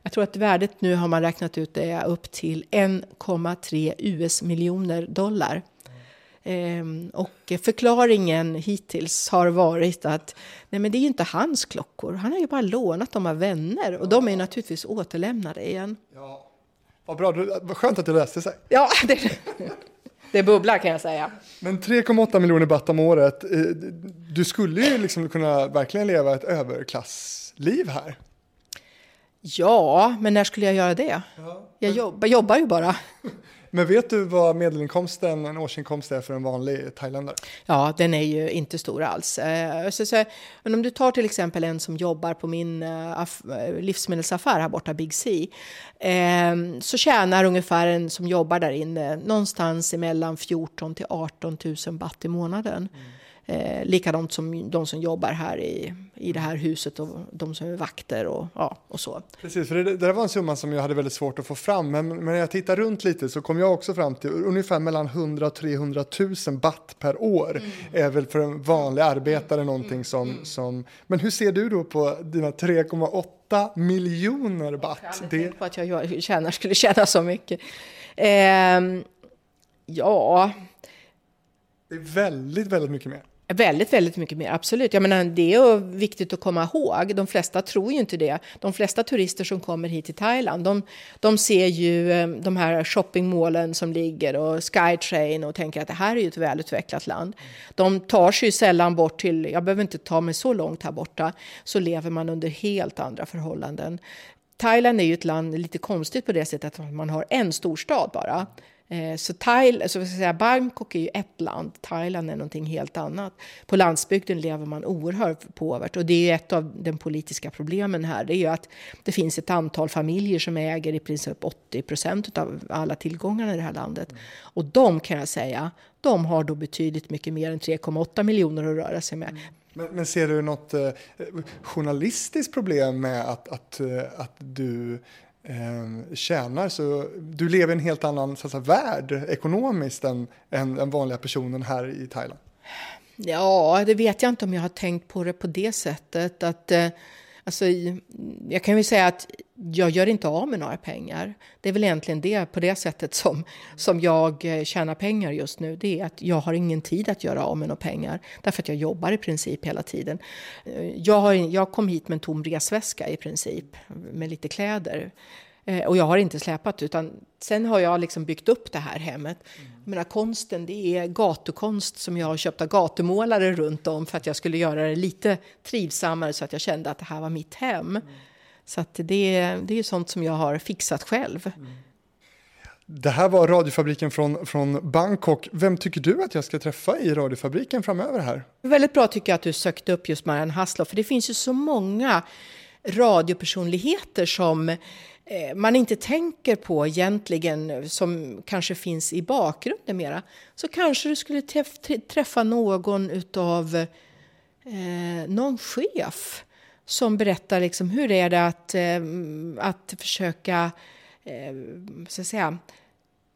jag tror att värdet nu har man räknat ut det är upp till 1,3 US miljoner dollar. Ehm, och förklaringen hittills har varit att nej men det är ju inte hans klockor. Han har ju bara lånat dem av vänner och de är naturligtvis återlämnade igen. Ja. Vad bra, vad skönt att det löste sig. Ja, det, det bubblar kan jag säga. Men 3,8 miljoner baht om året, eh, du skulle ju liksom kunna verkligen leva ett överklassliv här. Ja, men när skulle jag göra det? Ja. Jag jobbar, jobbar ju bara. Men vet du vad medelinkomsten, en årsinkomst är för en vanlig thailändare? Ja, den är ju inte stor alls. Eh, så, så, men om du tar till exempel en som jobbar på min uh, livsmedelsaffär här borta, Big C, eh, så tjänar ungefär en som jobbar där inne någonstans mellan 14 till 18 000 baht i månaden. Mm. Eh, likadant som de som jobbar här i, i det här huset och de som är vakter och, ja, och så. Precis, för det, det där var en summa som jag hade väldigt svårt att få fram. Men, men när jag tittar runt lite så kom jag också fram till ungefär mellan 100 och 300 000 baht per år. Mm. är väl för en vanlig arbetare någonting som, mm. som... Men hur ser du då på dina 3,8 miljoner baht? Jag hade det... på att jag tjänar, skulle tjäna så mycket. Eh, ja... Det är väldigt, väldigt mycket mer. Väldigt, väldigt mycket mer, absolut. Jag menar, det är viktigt att komma ihåg. De flesta tror ju inte det. De flesta turister som kommer hit till Thailand, de, de ser ju eh, de här shoppingmålen som ligger och Skytrain och tänker att det här är ju ett välutvecklat land. De tar sig ju sällan bort till, jag behöver inte ta mig så långt här borta, så lever man under helt andra förhållanden. Thailand är ju ett land lite konstigt på det sättet att man har en storstad bara. Eh, så, Thail, så säga, Bangkok är ju ett land, Thailand är någonting helt annat. På landsbygden lever man oerhört påvert och det är ett av de politiska problemen här. Det är ju att det finns ett antal familjer som äger i princip 80 procent av alla tillgångarna i det här landet. Och de kan jag säga, de har då betydligt mycket mer än 3,8 miljoner att röra sig med. Men, men, ser du något eh, journalistiskt problem med att, att, eh, att du eh, tjänar så du lever i en helt annan så säga, värld ekonomiskt än, än den vanliga personen här i Thailand? Ja, det vet jag inte om jag har tänkt på det på det sättet. Att, eh, alltså, jag kan ju säga att jag gör inte av med några pengar. Det är väl egentligen det på det sättet som, som jag eh, tjänar pengar just nu. Det är att jag har ingen tid att göra av med några pengar därför att jag jobbar i princip hela tiden. Eh, jag, har, jag kom hit med en tom resväska i princip med lite kläder. Eh, och jag har inte släpat utan sen har jag liksom byggt upp det här hemmet. Mm. menar, konsten det är gatukonst som jag har köpt av gatumålare runt om för att jag skulle göra det lite trivsammare så att jag kände att det här var mitt hem. Så att det, det är sånt som jag har fixat själv. Mm. Det här var radiofabriken från, från Bangkok. Vem tycker du att jag ska träffa i radiofabriken framöver här? Väldigt bra tycker jag att du sökte upp just Marianne Hasselhoff, för det finns ju så många radiopersonligheter som eh, man inte tänker på egentligen, som kanske finns i bakgrunden mera. Så kanske du skulle träffa någon utav eh, någon chef som berättar liksom hur är det att, eh, att försöka eh, så att säga,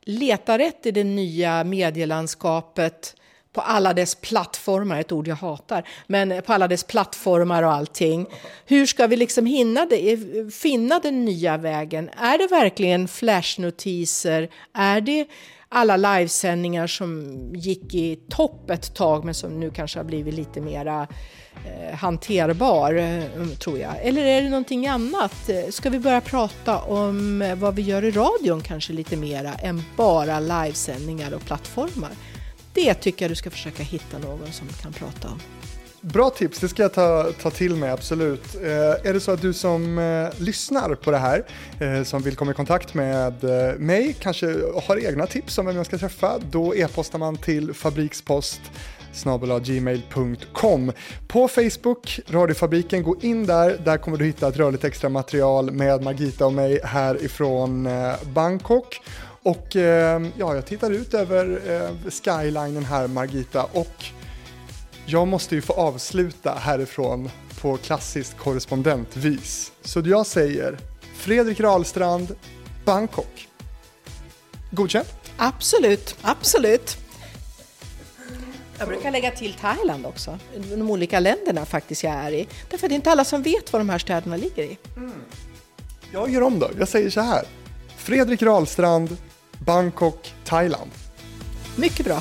leta rätt i det nya medielandskapet på alla dess plattformar, ett ord jag hatar, men på alla dess plattformar och allting. Hur ska vi liksom hinna det, eh, finna den nya vägen? Är det verkligen flashnotiser? Är det alla livesändningar som gick i topp ett tag men som nu kanske har blivit lite mera eh, hanterbar, eh, tror jag. Eller är det någonting annat? Ska vi börja prata om eh, vad vi gör i radion kanske lite mera än bara livesändningar och plattformar? Det tycker jag du ska försöka hitta någon som kan prata om. Bra tips, det ska jag ta, ta till mig absolut. Eh, är det så att du som eh, lyssnar på det här, eh, som vill komma i kontakt med eh, mig, kanske har egna tips om vem jag ska träffa, då e-postar man till fabrikspost gmail.com. På Facebook, Radiofabriken, gå in där. Där kommer du hitta ett rörligt extra material med Margita och mig härifrån eh, Bangkok. Och eh, ja, jag tittar ut över eh, skylinen här Margita och jag måste ju få avsluta härifrån på klassiskt korrespondentvis. Så jag säger Fredrik Rahlstrand, Bangkok. Godkänt? Absolut, absolut. Jag brukar lägga till Thailand också, de olika länderna faktiskt jag är i. Därför att det är inte alla som vet var de här städerna ligger i. Mm. Jag gör om då, jag säger så här. Fredrik Rahlstrand, Bangkok, Thailand. Mycket bra.